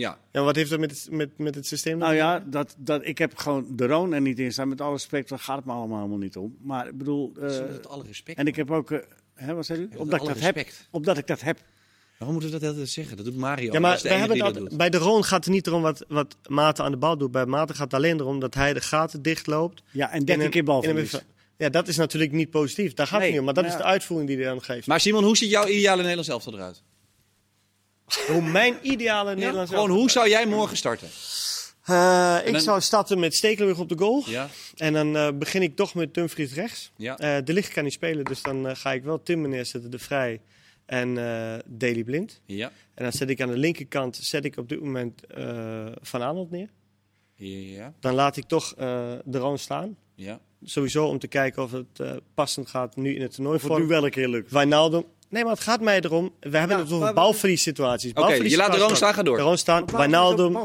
Ja. Ja, wat heeft dat met het, met, met het systeem Nou ja, dat, dat, ik heb gewoon de Roon er niet in staan. Met alle respect, daar gaat het me allemaal helemaal niet om. Maar ik bedoel... eh, Met alle respect. en ik heb ook... eh, hè, wat zei u? Omdat ik alle dat heb. respect. Omdat ik dat heb. Waarom moeten we dat altijd zeggen? Dat doet Mario. Ja, maar de wij hebben dat, dat doet. bij de Roon gaat het niet erom wat, wat Maarten aan de bal doet. Bij Maarten gaat het alleen erom dat hij de gaten dichtloopt. Ja, en In 13 een- keer bev- Ja, dat is natuurlijk niet positief. Daar gaat Nee, het niet om. Maar dat maar is de uitvoering die hij dan geeft. Maar Simon, hoe ziet jouw ideale Nederlands elftal eruit? Hoe mijn ideale Nederlands Gewoon, hoe zou jij morgen starten? Eh, ik dan- zou starten met Stekelenburg op de goal. Ja. En dan eh, begin ik toch met Dumfries rechts. Ja. Eh, de licht kan niet spelen, dus dan ga ik wel Timmer neerzetten, De Vrij en eh Daily Blind. Ja. En dan zet ik aan de linkerkant zet ik op dit moment eh, Van Aanholt neer. Ja. Dan laat ik toch eh, de Roon staan. Ja. Sowieso om te kijken of het eh, passend gaat nu in het toernooi. Voor nu wel een keer lukt. Wijnaldum. Nee, maar het gaat mij erom. We hebben Ja, het over maar- balverlies situaties. Oké, je laat de Roon staan, ga door. De Roon staan, Wijnaldum.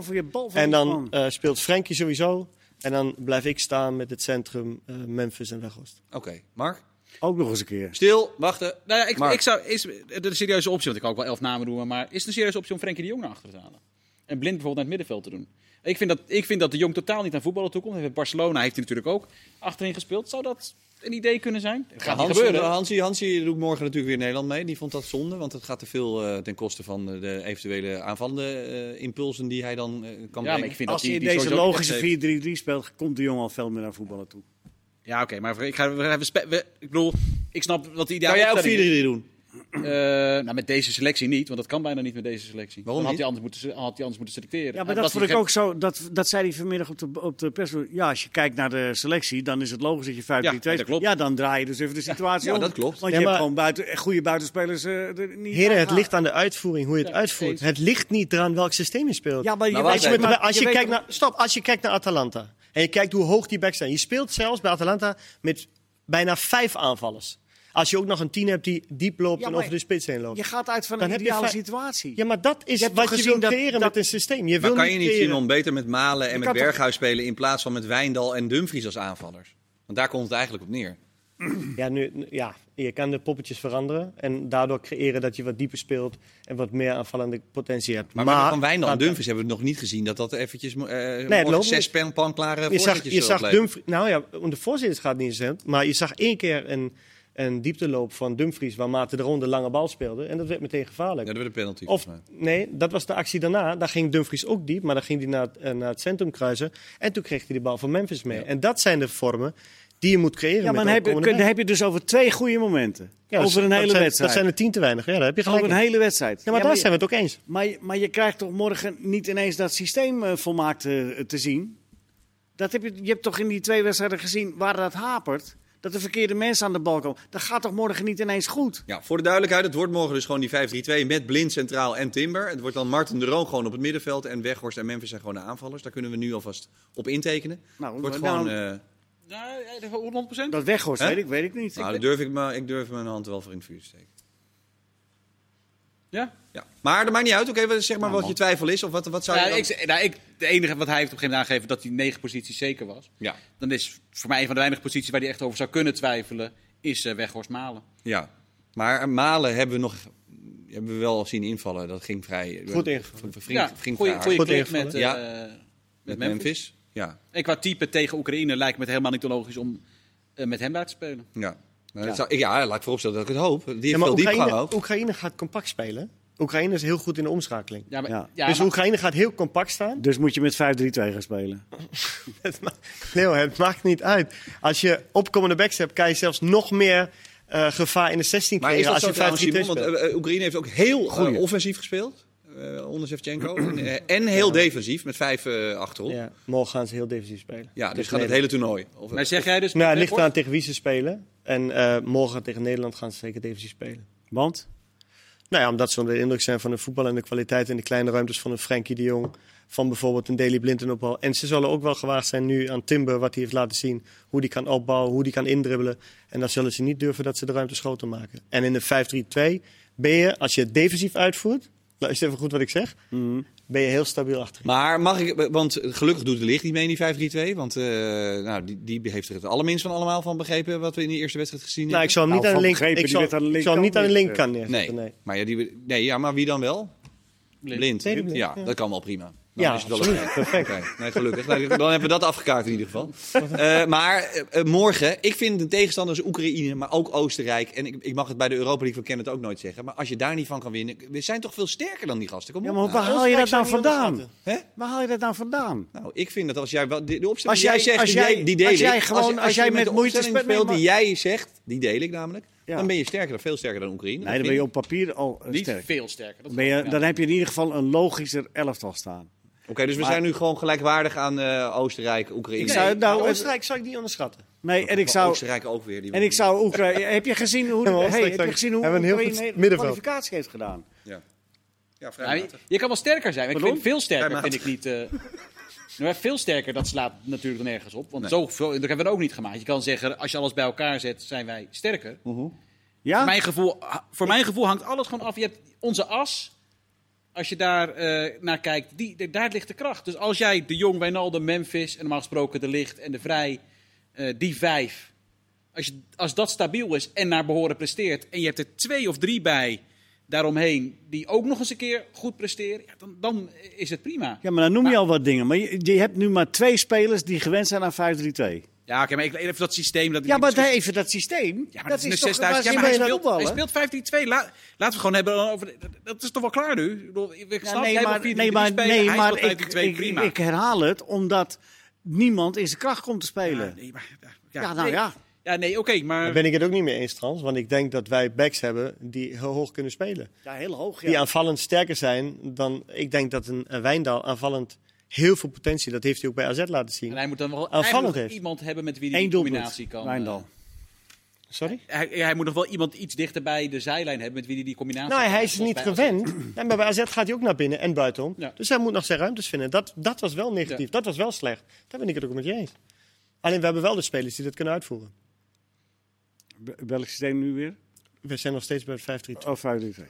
En dan eh, speelt Frenkie sowieso. En dan blijf ik staan met het centrum eh, Memphis en Weghorst. Oké. Mark? Ook nog eens een keer. Stil, wachten. Nou ja, ik, Mark. ik zou, is het een serieuze optie, want ik kan ook wel elf namen doen, maar is het een serieuze optie om Frenkie de Jong naar achter te halen? En Blind bijvoorbeeld naar het middenveld te doen? Ik vind dat, ik vind dat de Jong totaal niet aan voetballen toekomt. Barcelona heeft hij natuurlijk ook achterin gespeeld. Zou dat een idee kunnen zijn? Dat gaat niet Hans, gebeuren. Hansie, Hansie doet morgen natuurlijk weer Nederland mee. Die vond dat zonde, want het gaat te veel eh, ten koste van eh, de eventuele aanvallende eh, impulsen die hij dan eh, kan ja, brengen. maar ik vind Als dat hij in die deze logische 4-3-3 speelt, komt de jongen al veel meer naar voetballen toe. Ja, oké, maar ik, ga, we, we, we- ik bedoel, ik snap wat die Kan jij ook 4-3 opstelling is. doen? Eh, nou, met deze selectie niet, want dat kan bijna niet met deze selectie. Waarom Dan had niet? hij anders moeten, had hij anders moeten selecteren. Ja, maar dat vond ik ook zo. Dat, dat zei hij vanmiddag op de, op de pers. Ja, als je kijkt naar de selectie, dan is het logisch dat je 5-3-2 Ja, speelt. dat klopt. Ja, dan draai je dus even de situatie ja, om. dat klopt. Want Ja, je hebt gewoon buiten, goede buitenspelers eh, er niet Heren, het ligt aan de uitvoering, hoe je het Ja, uitvoert. eens. Het ligt niet eraan welk systeem je speelt. Ja, maar je Nou, weet, als je, maar als je kijkt naar, stop, als je kijkt naar Atalanta en je kijkt hoe hoog die backs zijn. Je speelt zelfs bij Atalanta met bijna vijf aanvallers. Als je ook nog een tien hebt die diep loopt Ja, en over de spits heen loopt. Je gaat uit van Dan een heb je ideale situatie. Ja, maar dat is Je wat je gezien wil dat- creëren dat- met een systeem. Je Maar wil kan je niet, Simon, beter met Malen en Je met toch- Berghuis spelen in plaats van met Wijndal en Dumfries als aanvallers? Want daar komt het eigenlijk op neer. *clears throat* Ja, nu, ja, je kan de poppetjes veranderen en daardoor creëren dat je wat dieper speelt en wat meer aanvallende potentie hebt. Maar, maar van Wijndal en Dumfries hebben we nog niet gezien dat dat eventjes eh morgen loopt zes pan- panklare Je zag, voorzetjes je zag. Dumfries, nou ja, om de voorzitters gaat niet eens, maar je zag één keer een, een diepteloop van Dumfries waar Maarten de Roon de lange bal speelde en dat werd meteen gevaarlijk. Ja, dat werd een penalty. Of volgens mij. nee, dat was de actie daarna. Daar ging Dumfries ook diep, maar dan ging hij naar, het- eh, naar het centrum kruisen. En toen kreeg hij de bal van Memphis mee. Ja. En dat zijn de vormen die je moet creëren. Ja, maar met dan heb, je, heb je dus over twee goede momenten. Ja, over een zijn- hele zijn, wedstrijd. Dat zijn er tien te weinig. Ja, daar heb je gelijk. over een in. hele wedstrijd. Ja, maar daar je- zijn we het ook eens. Maar, je- maar je krijgt toch morgen niet ineens dat systeem eh, volmaakt eh, te zien? Dat heb je, je hebt toch in die twee wedstrijden gezien waar dat hapert? Dat de verkeerde mensen aan de bal komen. Dat gaat toch morgen niet ineens goed? Ja, voor de duidelijkheid, het wordt morgen dus gewoon die 5-3-2 met Blind centraal en Timber. Het wordt dan Martin de Roon gewoon op het middenveld en Weghorst en Memphis zijn gewoon de aanvallers. Daar kunnen we nu alvast op intekenen. Nou, Het wordt nou, gewoon... eh, Ja, ja, 100%. Dat weghorst, weet ik, weet ik niet. nou, daar durf ik, maar, ik durf mijn hand wel voor in het vuur te steken. Ja? Ja. Maar dat maakt niet uit. Oké, wat- zeg maar Nou, wat je twijfel is. Of wat, wat zou Ja, je dan... ik, nou, ik, de enige wat hij heeft op een gegeven moment aangegeven dat hij negen posities zeker was. Ja, Dan is voor mij een van de weinige posities waar hij echt over zou kunnen twijfelen, is eh, Weghorst Malen. ja. Maar Malen hebben we nog... Hebben we wel zien invallen. Dat ging vrij... Goed ingevallen. Ging, ja, ging goeie, vrij goeie Goed met, eh, Ja. met, met Memphis. Memphis. Ja, En qua type tegen Oekraïne lijkt me het helemaal niet logisch om eh, met hem daar te spelen. ja. Ja. zou- ja, laat ik vooropstellen dat ik het hoop. Die heeft Ja, maar veel diepgang Oekraïne, ook. Oekraïne gaat compact spelen. Oekraïne is heel goed in de omschakeling. Ja, maar, Ja. ja, dus maar- Oekraïne gaat heel compact staan. Dus moet je met 5-3-2 gaan spelen. *laughs* Het het maakt niet uit. Als je opkomende backs hebt, kan je zelfs nog meer eh, gevaar in de 16 Maar is dat als zo je 5 trouwens, Simon? Want speelt. eh, eh, Oekraïne heeft ook heel Goeie. offensief gespeeld. onder Shevchenko. *clears throat* en, en heel defensief, met vijf eh, achterop. Ja, Ja, morgen gaan ze heel defensief spelen. dus Tegen gaat het hele toernooi. Of, maar zeg jij dus... Nou, het ligt Weghorst? aan tegen wie ze spelen. En eh, morgen tegen Nederland gaan ze zeker defensief spelen. Want? Nou ja, omdat ze onder de indruk zijn van de voetbal en de kwaliteit in de kleine ruimtes van een Frenkie de Jong. Van bijvoorbeeld een Daily Blind en opbouw. En ze zullen ook wel gewaagd zijn nu aan Timber, wat hij heeft laten zien. Hoe die kan opbouwen, hoe die kan indribbelen. En dan zullen ze niet durven dat ze de ruimte groter maken. En in de 5-3-2 ben je, als je het defensief uitvoert, luister even goed wat ik zeg, mhm. ben je heel stabiel achter. Maar mag ik, want gelukkig doet de licht niet mee in die 5-3-2. Want uh, nou, die, die heeft er het allerminst van allemaal van begrepen wat we in de eerste wedstrijd gezien nou, hebben. Ik zal hem niet nou, aan de link, ik zal, ik zal niet aan de linkerkant neerzetten. Nee. nee. Maar ja, die, nee, ja, maar wie dan wel? Blind. Blind. Ja, ja, dat kan wel prima ja, perfect. Nee, gelukkig. dan hebben we dat afgekaart in ieder geval. Uh, maar uh, morgen, ik vind de tegenstanders Oekraïne, maar ook Oostenrijk. En ik, ik mag het bij de Europa League van Kenneth ook nooit zeggen. Maar als je daar niet van kan winnen, we zijn toch veel sterker dan die gasten. Kom ja, maar waar haal je dat nou vandaan? Hè? Waar haal je dat nou vandaan? Nou, ik vind dat als jij de, de opstelling als jij, zegt, als jij, die deel als jij gewoon, als, als, als jij met moeite speelt, die jij zegt, die deel ik namelijk. Dan ben je sterker, veel sterker dan Oekraïne. Nee, dan ben je op papier al Niet sterk. veel sterker. Ben je, dan heb je in ieder geval een logischer elftal staan. Oké, dus we zijn nu gewoon gelijkwaardig aan uh, Oostenrijk, Oekraïne. Ik zou, nou, Oostenrijk zou ik niet onderschatten. Nee, en ik zou. Oostenrijk ook weer. Die en ik zou Oekraïne. *laughs* heb je gezien hoe, hey, heb je gezien hoe Oekraïne de kwalificatie heeft gedaan? Ja. Ja, vrij nou, je, kan wel sterker zijn, maar ik vind veel sterker vind ik niet. Uh, *laughs* nou, veel sterker, dat slaat natuurlijk nergens op. Want zo, dat hebben we er ook niet gemaakt. Je kan zeggen, als je alles bij elkaar zet, zijn wij sterker. Uh -huh. ja? voor, mijn gevoel, voor mijn gevoel hangt alles gewoon af. Je hebt onze as als je daar uh, naar kijkt, die, daar ligt de kracht. Dus als jij de Jong, Wijnaldum, Memphis en normaal gesproken de Licht en de Vrij, uh, die vijf, als, je, als dat stabiel is en naar behoren presteert en je hebt er twee of drie bij daaromheen die ook nog eens een keer goed presteren, ja, dan, dan is het prima. Ja, maar dan noem je al wat dingen. Maar je, je hebt nu maar twee spelers die gewend zijn aan 5-3-2. Ja, oké, maar even dat systeem. Dat ja, maar even dat systeem. Ja, maar dat, is, toch Ja, maar hij, speelt, hij speelt 15-2. laten we het gewoon hebben over. Dat is toch wel klaar nu? Ik snap, nee, maar, nee, maar, nee, maar ik, ik, ik, herhaal het omdat niemand in zijn kracht komt te spelen. Ja, nee, maar, ja, ja nou ja. Ja, nee, oké, maar... Daar ben ik het ook niet mee eens, Trans. Want ik denk dat wij backs hebben die heel hoog kunnen spelen. Ja, heel hoog, ja. Die aanvallend sterker zijn dan... Ik denk dat een, een Wijndal aanvallend heel veel potentie. Dat heeft hij ook bij AZ laten zien. En hij moet dan wel iemand hebben met wie hij die combinatie kan. Wijndal. Uh, Sorry? Hij, hij, moet nog wel iemand iets dichter bij de zijlijn hebben met wie hij die combinatie Nou, hij is niet gewend. En bij AZ gaat hij ook naar binnen en buitenom. Dus hij moet nog zijn ruimtes vinden. Dat, dat was wel negatief. Dat was wel slecht. Daar ben ik het ook met je eens. Alleen we hebben wel de spelers die dat kunnen uitvoeren. Welk systeem nu weer? We zijn nog steeds bij het 5-3-2. Oh, 5-3-2.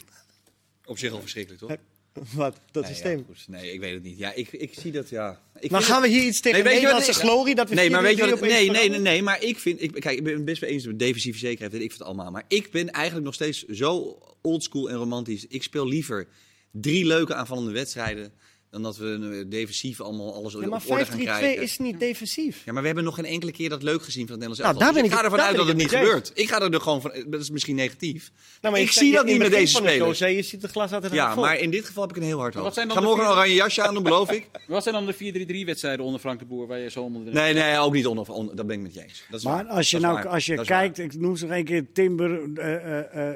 Op zich al verschrikkelijk, toch? *laughs* Wat? Dat systeem? nee, ik weet het niet. Ja, ik, ik zie dat, ja. Ik maar gaan we hier iets tegen nee, Nederlandse nee, glorie? Dat we nee, maar weet je wat? Nee, nee, nee, nee, maar ik vind... Ik, kijk, ik ben het best wel eens met defensieve zekerheid, ik het allemaal. Maar ik ben eigenlijk nog steeds zo oldschool en romantisch. Ik speel liever drie leuke aanvallende wedstrijden dan dat we eh, defensief allemaal alles ja, op orde gaan krijgen. 5-3-2 is niet defensief. Ja, maar we hebben nog geen enkele keer dat leuk gezien van het Nederlands nou, elftal. Dus ik ga ervan uit dat het niet gebeurt. Ik ga er gewoon van... Dat is misschien negatief. Nou, maar ik, zie dat niet met deze spelers. Je ziet de glas altijd Ja, maar in dit geval heb ik een heel hard hoofd. Ik ga morgen een oranje jasje aan doen, *laughs* beloof ik. Wat zijn dan de 4-3-3 wedstrijden onder Frank de Boer waar je zo onder de... Nee, nee, ook niet onder. onder dat ben ik met je eens. Dat is maar als je nou als je kijkt, ik noem ze nog een keer Timber... Uh, uh,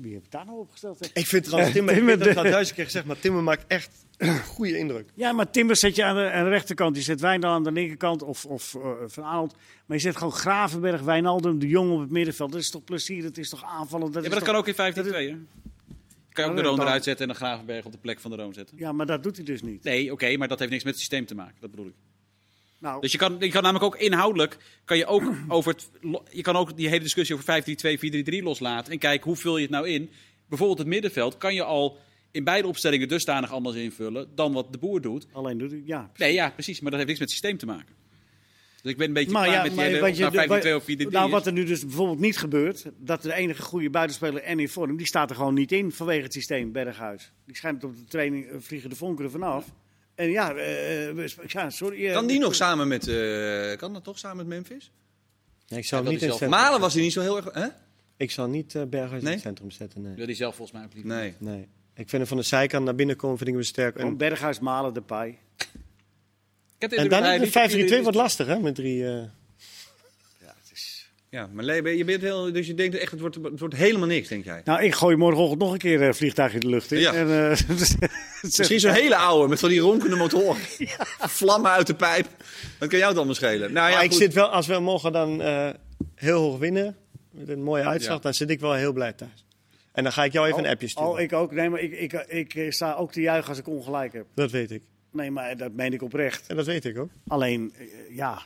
wie heb ik daar nou opgesteld? Ik vind trouwens Timber, ik heb dat duizend keer gezegd, maar Timber maakt echt *clears throat* goede indruk. Ja, maar Timber zet je aan de, aan de rechterkant. Je zet Wijndal aan de linkerkant of, of uh, Van Aanholt. Maar je zet gewoon Gravenberg, Wijnaldum, de Jong op het middenveld. Dat is toch plezier, dat is toch aanvallen. Dat ja, maar dat kan ook in 15-2, hè? Je kan ook de Roon eruit zetten en de Gravenberg op de plek van de Roon zetten. Ja, maar dat doet hij dus niet. Nee, oké, maar dat heeft niks met het systeem te maken. Dat bedoel ik. Nou. Dus je kan, je kan namelijk ook inhoudelijk, kan je ook *clears throat* over het, je kan ook die hele discussie over 5-3-2, 4-3-3 loslaten. En kijken hoe vul je het nou in. Bijvoorbeeld het middenveld kan je al in beide opstellingen dusdanig anders invullen dan wat de boer doet. Alleen doet hij, ja. Nee, ja, precies. Maar dat heeft niks met het systeem te maken. Dus ik ben een beetje maar klaar ja, met die hele, wat je, nou, of 4 Nou, wat er nu dus bijvoorbeeld niet gebeurt, dat de enige goede buitenspeler en in vorm, die staat er gewoon niet in vanwege het systeem Berghuis. Die schijnt op de training uh, vliegen de vonkeren vanaf. En ja, uh, ja sorry. Uh, kan die nog samen met, uh, kan dat toch samen met Memphis? Nee, ik zou ja, niet in zelf... Malen was hij niet zo heel erg, hè? Ik zal niet Berghuis in het centrum zetten, nee. Wil hij zelf volgens mij ook niet. Nee. nee. Ik vind hem van de zijkant naar binnen komen vind ik hem sterk. En... Berghuis, Malen, de paai. En dan de 5-3-2 wordt lastig, hè? Met drie... Uh... Ja, het is... Ja, maar je bent heel, dus je denkt echt, het wordt, het wordt helemaal niks, denk jij? Nou, ik gooi morgenochtend nog een keer uh, vliegtuig in de lucht in. Ja. En, *laughs* uh, Misschien zo'n hele oude, met van die ronkende motor. Ja. Vlammen uit de pijp. Dan kan jou het allemaal schelen. Nou, ja, ik zit wel, als we mogen dan uh, heel hoog winnen, met een mooie uitslag, ja. dan zit ik wel heel blij thuis. En dan ga ik jou even oh, een appje sturen. Oh, ik ook. Nee, maar ik, ik, ik, ik sta ook te juichen als ik ongelijk heb. Dat weet ik. Nee, maar dat meen ik oprecht. En dat weet ik ook. Alleen, eh, ja.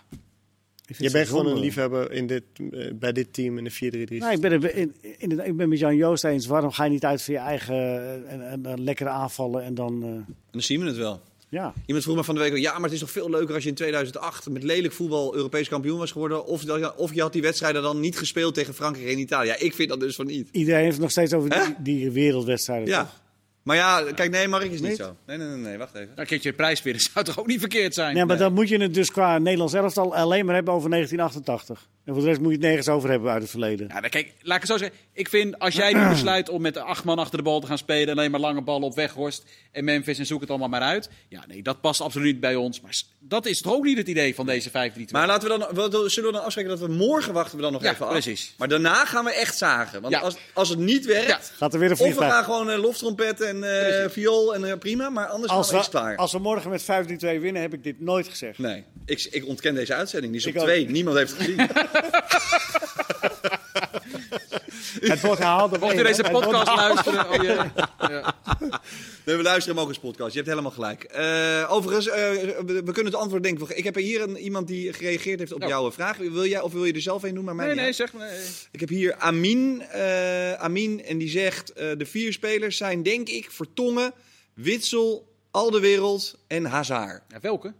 Je bent gewoon een liefhebber in dit, uh, bij dit team in de 4-3-3. Nou, ik, ben, in, in, ik ben met Jan Joost eens. Waarom ga je niet uit voor je eigen en, en, en lekkere aanvallen en dan... Uh... En dan zien we het wel. Ja. Iemand vroeg me van de week, ja, maar het is toch veel leuker als je in 2008 met lelijk voetbal Europees kampioen was geworden. Of, of je had die wedstrijden dan niet gespeeld tegen Frankrijk en Italië. Ja, ik vind dat dus van niet. Iedereen heeft het nog steeds over die, die, wereldwedstrijden. Ja. Toch? Maar ja, kijk, nee, Mark is niet, niet, zo. Nee, nee, nee, nee, wacht even. Dan keertje de prijs weer, dat *laughs* zou toch ook niet verkeerd zijn? Nee, maar dan moet je het dus qua Nederlands elftal alleen maar hebben over 1988. En voor de rest moet je het nergens over hebben uit het verleden. Ja, kijk, laat ik het zo zeggen. Ik vind, als jij nu besluit om met acht man achter de bal te gaan spelen... en alleen maar lange ballen op Weghorst en Memphis en zoek het allemaal maar uit. Ja, nee, dat past absoluut niet bij ons. Maar dat is toch ook niet het idee van deze 5 3 Maar laten we dan, zullen we dan afspreken dat we morgen wachten we dan nog even af? precies. Maar daarna gaan we echt zagen. Want als, als het niet werkt, gaat er weer een of we gaan gewoon uh, loftrompet en uh, viool en uh, prima. Maar anders als we, klaar. Als we morgen met 5-3-2 winnen, heb ik dit nooit gezegd. Nee, ik, ik ontken deze uitzending. Die is op twee. Niemand heeft het gezien. *laughs* het wordt gehaald. Mocht je deze podcast luisteren? Oh, ja. Nee, we luisteren hem ook als podcast. Je hebt helemaal gelijk. Uh, overigens, uh, we, we, kunnen het antwoord denken. Ik heb hier een, iemand die gereageerd heeft op oh. jouw vraag. Wil jij of wil je er zelf een doen? Maar nee, nee, uit. zeg maar. Nee. Ik heb hier Amin. Uh, Amin en die zegt: de vier spelers zijn denk ik Vertongen, Witsel, Aldewereld en Hazard. Ja, welke?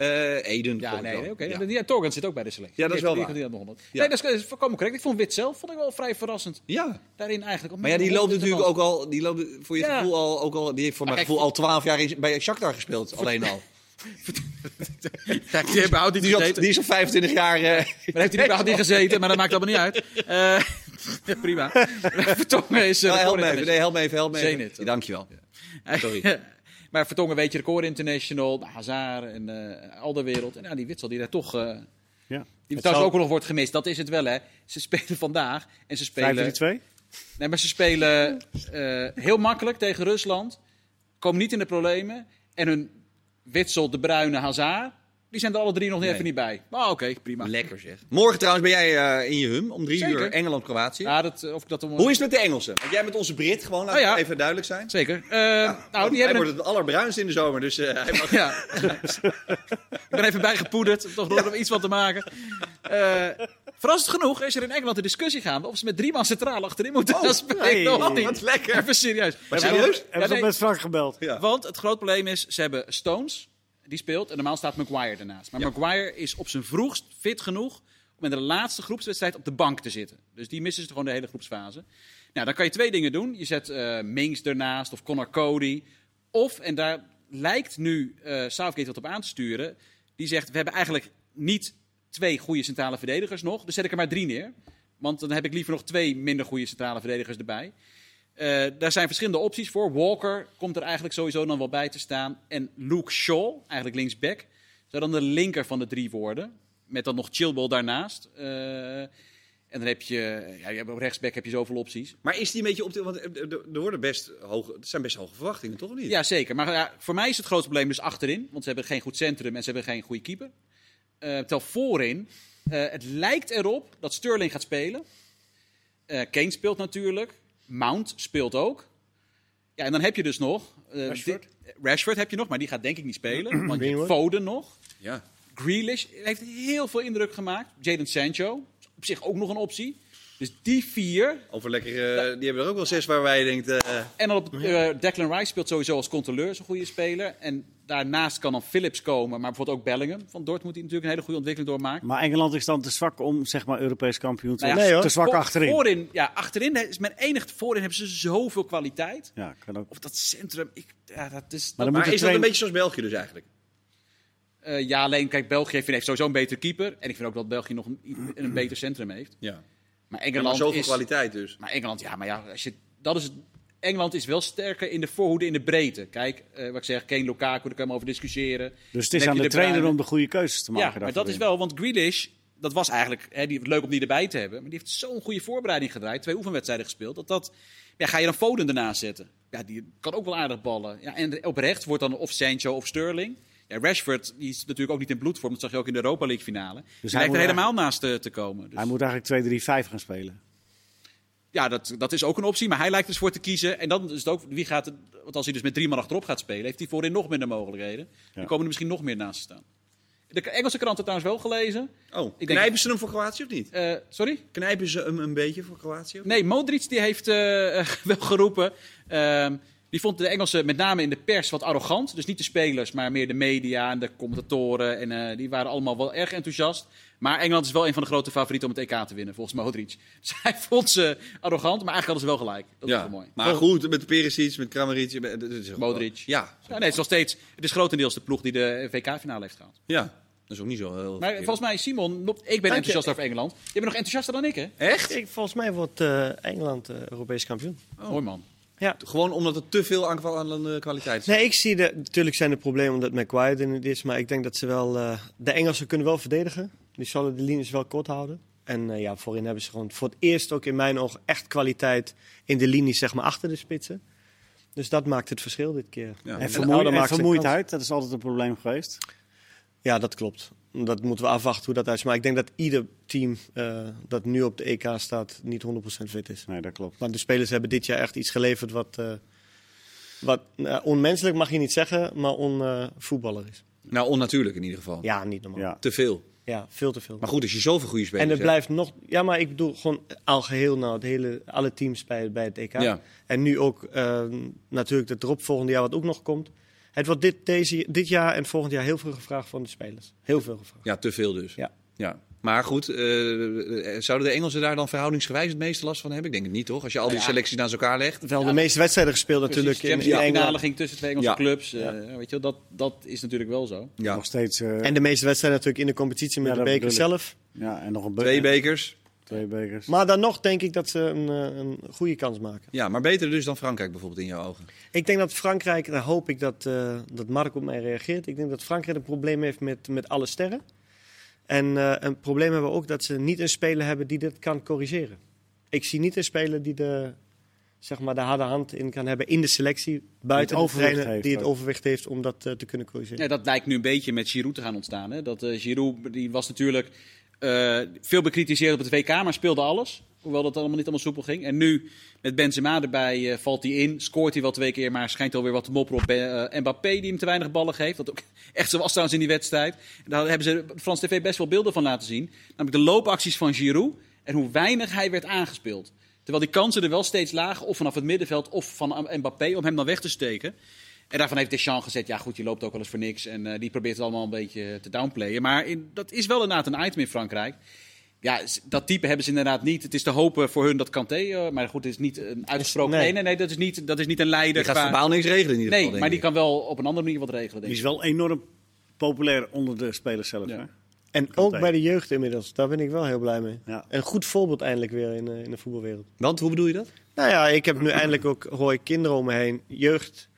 Uh, Eden. Ja, nee, oké. Okay. Ja. Torgan zit ook bij de selectie. Ja, dat is wel waar. Ja. Nee, dat is, voorkomen correct. Ik vond Wit zelf vond ik wel vrij verrassend. Ja. Daarin eigenlijk. Maar ja, die loopt natuurlijk ook al, die loopt voor je gevoel al, ook al, die heeft voor mijn gevoel al twaalf jaar in, bij Shakhtar gespeeld, alleen al. *laughs* ja, die hebben niet die gezeten. die is al 25 jaar. Uh... Maar heeft hij überhaupt *laughs* niet gezeten, maar dat maakt allemaal niet uit. Uh, ja, *laughs* prima. Vertongen is. Uh, nou, help me even, nee, help me even, help me even. Zenit. Dankjewel. Sorry. Maar Vertongen weet je, record international, nou, Hazard en uh, al de wereld. En ja, die Witsel die daar toch... Uh, ja. Die trouwens ook nog wordt gemist, dat is het wel hè. Ze spelen *laughs* vandaag en ze spelen... 5-3-2? Nee, maar ze spelen uh, heel makkelijk tegen Rusland. Komen niet in de problemen. En hun Witsel, De Bruyne, Hazard... Die zijn er alle drie nog nee. even niet bij. Maar oké, okay, prima. Lekker zeg. Morgen trouwens ben jij uh, in je hum om drie Zeker. uur Engeland-Kroatië. Ja, dat, of ik dat om... Hoe is het met de Engelsen? Want jij bent onze Brit, gewoon laat oh, ja. even duidelijk zijn. Zeker. Uh, ja, nou, die hij wordt het allerbruinst in de zomer, dus uh, hij mag... ja. ik ben even bijgepoederd, toch nog iets van te maken. verrassend genoeg is er in Engeland een discussie gaande of ze met drie man centraal achterin moeten oh, spelen. Nee. *laughs* Nog niet. Wat lekker. Even serieus. Maar serieus? Hebben ze met Frank gebeld? Want het groot probleem is, ze hebben Stones die speelt. En normaal staat Maguire ernaast. Maar Maguire is op zijn vroegst fit genoeg om in de laatste groepswedstrijd op de bank te zitten. Dus die missen ze gewoon de hele groepsfase. Nou, dan kan je twee dingen doen. Je zet uh, Mings ernaast of Connor Cody. Of, en daar lijkt nu uh, Southgate wat op aan te sturen. Die zegt, we hebben eigenlijk niet twee goede centrale verdedigers nog. Dus zet ik er maar drie neer. Want dan heb ik liever nog twee minder goede centrale verdedigers erbij. Uh, daar zijn verschillende opties voor. Walker komt er eigenlijk sowieso dan wel bij te staan. En Luke Shaw, eigenlijk linksback, zou dan de linker van de drie worden. Met dan nog Chilwell daarnaast. Uh, en dan heb je, ja, op rechtsback heb je zoveel opties. Maar is die een beetje op de, want er worden best hoge, het zijn best hoge verwachtingen, toch niet? Ja, zeker. Maar ja, voor mij is het grootste probleem dus achterin. Want ze hebben geen goed centrum en ze hebben geen goede keeper. Uh, terwijl voorin, het lijkt erop dat Sterling gaat spelen. Kane speelt natuurlijk. Mount speelt ook. Ja, en dan heb je dus nog... Uh, Rashford. Rashford heb je nog, maar die gaat denk ik niet spelen. *clears throat* want je Foden nog. Ja. Grealish heeft heel veel indruk gemaakt. Jadon Sancho, op zich ook nog een optie. Dus die vier. Over lekker, uh, die hebben er ook wel zes waar wij denkt. Uh... En dan op uh, Declan Rice speelt sowieso als controleur, een goede speler. En daarnaast kan dan Phillips komen, maar bijvoorbeeld ook Bellingham. Van Dortmund die natuurlijk een hele goede ontwikkeling doormaakt. Maar Engeland is dan te zwak om zeg maar Europees kampioen te worden. Nou nee, te zwak achterin. Voorin, ja, achterin is mijn enige voorin hebben ze zoveel kwaliteit. Ja, kan ook. Of dat centrum, ik, ja, dat is. Maar, maar is dat een beetje zoals België dus eigenlijk? Uh, ja, alleen kijk, België heeft, heeft sowieso een betere keeper. En ik vind ook dat België nog een, een beter centrum heeft. Ja. Maar Engeland ja, maar zoveel is, kwaliteit dus. Maar Engeland, ja, maar ja, als je, dat is het, Engeland is wel sterker in de voorhoede, in de breedte. Kijk, uh, wat ik zeg, Kane Lukaku, daar kan je over discussiëren. Dus het is aan de, de trainer om de goede keuzes te maken. Ja, maar dat is wel, want Grealish, dat was eigenlijk hè, die, leuk om die erbij te hebben. Maar die heeft zo'n goede voorbereiding gedraaid, twee oefenwedstrijden gespeeld. Dat dat, ja, ga je dan Foden ernaast zetten? Ja, die kan ook wel aardig ballen. Ja, en op rechts wordt dan of Sancho of Sterling. Ja, Rashford die is natuurlijk ook niet in bloedvorm. Dat zag je ook in de Europa League finale. Dus hij lijkt er helemaal naast te, te komen. Dus. Hij moet eigenlijk 2-3-5 gaan spelen. Ja, dat, dat is ook een optie, maar hij lijkt dus voor te kiezen. En dan is het ook, wie gaat het, want als hij dus met drie man achterop gaat spelen, heeft hij voorin nog minder mogelijkheden. Dan komen er misschien nog meer naast te staan. De Engelse kranten trouwens wel gelezen. Oh, ik knijpen ze hem voor Kroatië of niet? Uh, sorry? Knijpen ze hem een beetje voor Kroatië? nee, Modric die heeft uh, *laughs* wel geroepen. Uh, die vond de Engelsen met name in de pers wat arrogant. Dus niet de spelers, maar meer de media en de commentatoren. En uh, die waren allemaal wel erg enthousiast. Maar Engeland is wel een van de grote favorieten om het EK te winnen, volgens Modric. *laughs* Dus hij vond ze arrogant, maar eigenlijk hadden ze wel gelijk. Dat ja, is wel mooi. Maar goed, met Perisic, met Kramaric, Modric. Ja. ja. Nee, het is nog steeds. Het is grotendeels de ploeg die de WK-finale heeft gehaald. Ja. Dat is ook niet zo heel Maar volgens mij, Simon, ik ben enthousiast over Engeland. Je bent nog enthousiaster dan ik, hè? Echt? Ik, volgens mij wordt uh, Engeland uh, Europees kampioen. Oh. Mooi man. Ja. Gewoon omdat er te veel aanvallende kwaliteit is. Nee, ik zie de. Natuurlijk zijn er problemen omdat McQuaid in het is. Maar ik denk dat ze wel. Uh, de Engelsen kunnen wel verdedigen. Die zullen de linies wel kort houden. En uh, ja, voorin hebben ze gewoon voor het eerst ook in mijn ogen echt kwaliteit in de linies, zeg maar, achter de spitsen. Dus dat maakt het verschil dit keer. Ja. En, vermoeid, en vermoeidheid, dat is altijd een probleem geweest. Ja, dat klopt. Dat moeten we afwachten hoe dat is. Maar ik denk dat ieder team uh, dat nu op de EK staat niet 100% fit is. Nee, dat klopt. Want de spelers hebben dit jaar echt iets geleverd wat, uh, wat uh, onmenselijk mag je niet zeggen, maar onvoetballer is. Nou, onnatuurlijk in ieder geval. Ja, niet normaal. Ja. Te veel. Ja, veel te veel. Maar goed, als je zoveel goede spelers En het blijft nog... Ja, maar ik bedoel gewoon al geheel nou, het hele, alle teams bij, bij het EK. Ja. En nu ook natuurlijk het erop volgende jaar wat ook nog komt. Het wordt dit, deze, dit jaar en volgend jaar heel veel gevraagd van de spelers. Heel veel gevraagd. Ja, te veel dus. Ja. ja. Maar goed, uh, zouden de Engelsen daar dan verhoudingsgewijs het meeste last van hebben? Ik denk het niet, toch? Als je al die selecties naast elkaar legt. Wel de meeste wedstrijden gespeeld natuurlijk. De in, in finale ging tussen twee Engelse clubs. Uh, weet je, dat, dat is natuurlijk wel zo. Ja. Nog steeds, uh... En de meeste wedstrijden natuurlijk in de competitie met de beker zelf. Ja, en nog een Twee bekers. Twee bekers. Maar dan nog denk ik dat ze een, een goede kans maken. Ja, maar beter dus dan Frankrijk bijvoorbeeld in jouw ogen? Ik denk dat Frankrijk, daar hoop ik dat, uh, dat Mark op mij reageert. Ik denk dat Frankrijk een probleem heeft met, met alle sterren. En uh, een probleem hebben we ook dat ze niet een speler hebben die dit kan corrigeren. Ik zie niet een speler die de, zeg maar, de harde hand in kan hebben in de selectie. Buiten de trainer die het overwicht heeft om dat uh, te kunnen corrigeren. Ja, dat lijkt nu een beetje met Giroud te gaan ontstaan. Hè? Dat, Giroud die was natuurlijk veel bekritiseerd op het WK, maar speelde alles. Hoewel dat allemaal niet allemaal soepel ging. En nu met Benzema erbij uh, valt hij in. Scoort hij wel twee keer, maar schijnt alweer wat te mopperen op uh, Mbappé die hem te weinig ballen geeft. Wat ook *laughs* echt zo was trouwens in die wedstrijd. En daar hebben ze Frans TV best wel beelden van laten zien. Namelijk de loopacties van Giroud en hoe weinig hij werd aangespeeld. Terwijl die kansen er wel steeds lagen, of vanaf het middenveld of van Mbappé, om hem dan weg te steken. En daarvan heeft Deschamps gezegd, ja goed, je loopt ook wel eens voor niks. En die probeert het allemaal een beetje te downplayen. Maar dat is wel inderdaad een item in Frankrijk ja, dat type hebben ze inderdaad niet. Het is te hopen voor hun dat Kanté, uh, maar goed, het is niet een uitgesproken... Nee, nee, nee, dat, is niet, dat is niet een leider. Die gaat verbaal niks regelen in ieder geval, Nee, maar die kan wel op een andere manier wat regelen, denk Die is wel enorm populair onder de spelers zelf, ja. hè? En ook bij de jeugd inmiddels. Daar ben ik wel heel blij mee. Ja. Een goed voorbeeld eindelijk weer in, in de voetbalwereld. Want, hoe bedoel je dat? Nou ja, ik heb nu eindelijk ook, hoor ik kinderen om me heen, jeugd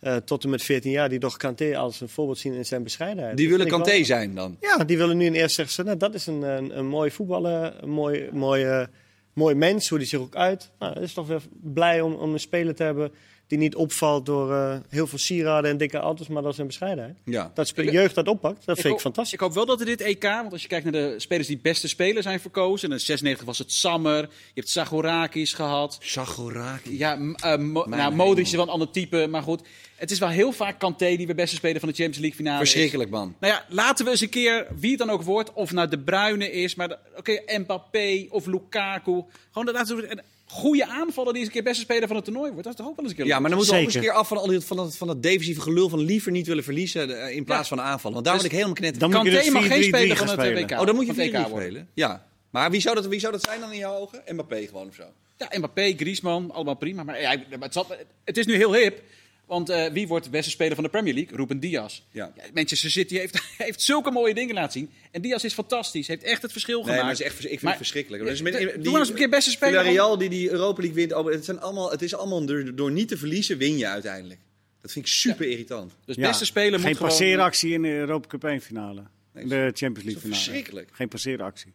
uh, tot en met 14 jaar, die toch Kanté als een voorbeeld zien in zijn bescheidenheid. Die willen Kanté zijn dan? Ja, die willen nu in eerst zeggen, nou, dat is een, een, een mooi voetballer, een mooi, mooi, uh, mooi mens, hoe die zich ook uit. Nou, dat is toch weer blij om, om een speler te hebben die niet opvalt door uh, heel veel sieraden en dikke auto's, maar dat is een bescheidenheid. Ja. Dat de jeugd dat oppakt, dat vind ik fantastisch. Ik hoop wel dat er dit EK, want als je kijkt naar de spelers die beste spelers zijn verkozen, in 96 was het Sammer, je hebt Zagorakis gehad. Zagorakis? Ja, uh, mo nou, Modric is wel een ander type, maar goed. Het is wel heel vaak Kanté die we beste speler van de Champions League finale Verschrikkelijk, man. Nou ja, laten we eens een keer, wie het dan ook wordt, of nou De Bruyne is, maar oké, okay, Mbappé of Lukaku. Gewoon dat laten we goede aanvaller die eens een keer beste speler van het toernooi wordt. Dat is toch ook wel eens een keer Ja, maar dan moeten we ook eens een keer af van, al die, van, dat, van dat defensieve gelul van liever niet willen verliezen eh, in plaats ja. van aanvallen. Want daar dus, word ik helemaal knetter. Dan Kanté dus mag geen speler van het WK. Oh, dan moet je van EK spelen. Ja. Maar wie zou, dat, wie zou dat zijn dan in jouw ogen? Mbappé gewoon of zo? Ja, Mbappé, Griezmann, allemaal prima. Maar ja, het, zat, het is nu heel hip. Want uh, wie wordt de beste speler van de Premier League? Ruben Diaz. Ja. ja Manchester City heeft, *laughs* heeft zulke mooie dingen laten zien. En Diaz is fantastisch. Heeft echt het verschil gemaakt. Nee, maar is echt, ik vind maar, het verschrikkelijk. Dus met, die, doe maar eens een keer beste speler. Real die die Europa League wint. Oh, het, zijn allemaal, het is allemaal door, door niet te verliezen win je uiteindelijk. Dat vind ik super ja. irritant. Dus ja. beste speler Geen moet passeeractie in de Europa Cup 1 finale. Nee, de Champions League finale. Verschrikkelijk. Geen passeeractie.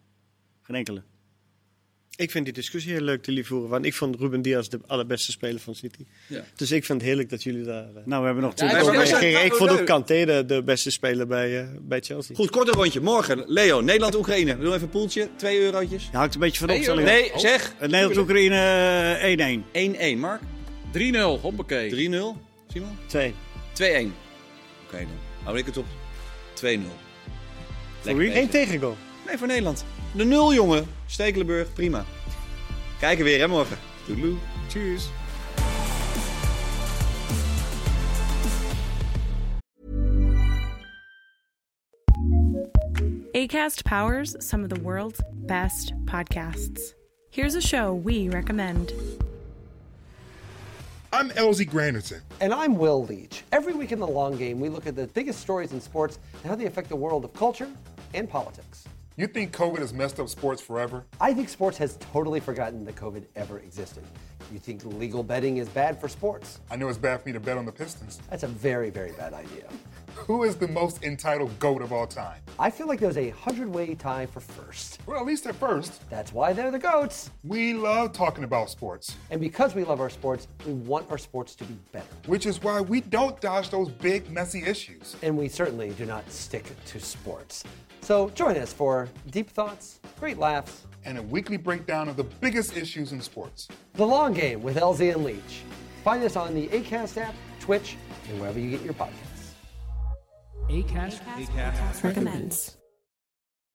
Geen enkele. Ik vind die discussie heel leuk te voeren. Want ik vond Ruben Diaz de allerbeste speler van City. Ja. Dus ik vind het heerlijk dat jullie daar... Uh, nou, we hebben nog twee ja, Ik vond ook Kanté de, de beste speler bij, uh, bij Chelsea. Goed, korte rondje. Morgen, Leo, Nederland-Oekraïne. We doen even een poeltje. Twee eurotjes. Ja, hangt een beetje van de opstelling. Nee, zeg. Nederland-Oekraïne 1-1. 1-1, Mark? 3-0, hoppakee. 3-0. Simon? 2. 2-1. Oké, dan hou ik het op 2-0. Voor wie? Eén tegengoal. Nee, voor Nederland. De nul, jongen. Stekelenburg, prima. Kijken weer, hè, morgen. Toedeloe. Tjus. ACAST powers some of the world's best podcasts. Here's a show we recommend. I'm LZ Granderson. And I'm Will Leach. Every week in the long game, we look at the biggest stories in sports and how they affect the world of culture and politics. You think COVID has messed up sports forever? I think sports has totally forgotten that COVID ever existed. You think legal betting is bad for sports? I know it's bad for me to bet on the Pistons. That's a very, very bad idea. *laughs* Who is the most entitled GOAT of all time? I feel like there's a hundred way tie for first. Well, at least at first. That's why they're the GOATs. We love talking about sports. And because we love our sports, we want our sports to be better. Which is why we don't dodge those big, messy issues. And we certainly do not stick to sports. So join us for deep thoughts, great laughs, and a weekly breakdown of the biggest issues in sports. The Long Game with LZ and Leach. Find us on the ACAST app, Twitch, and wherever you get your podcasts. ACAST, ACAST, ACAST recommends.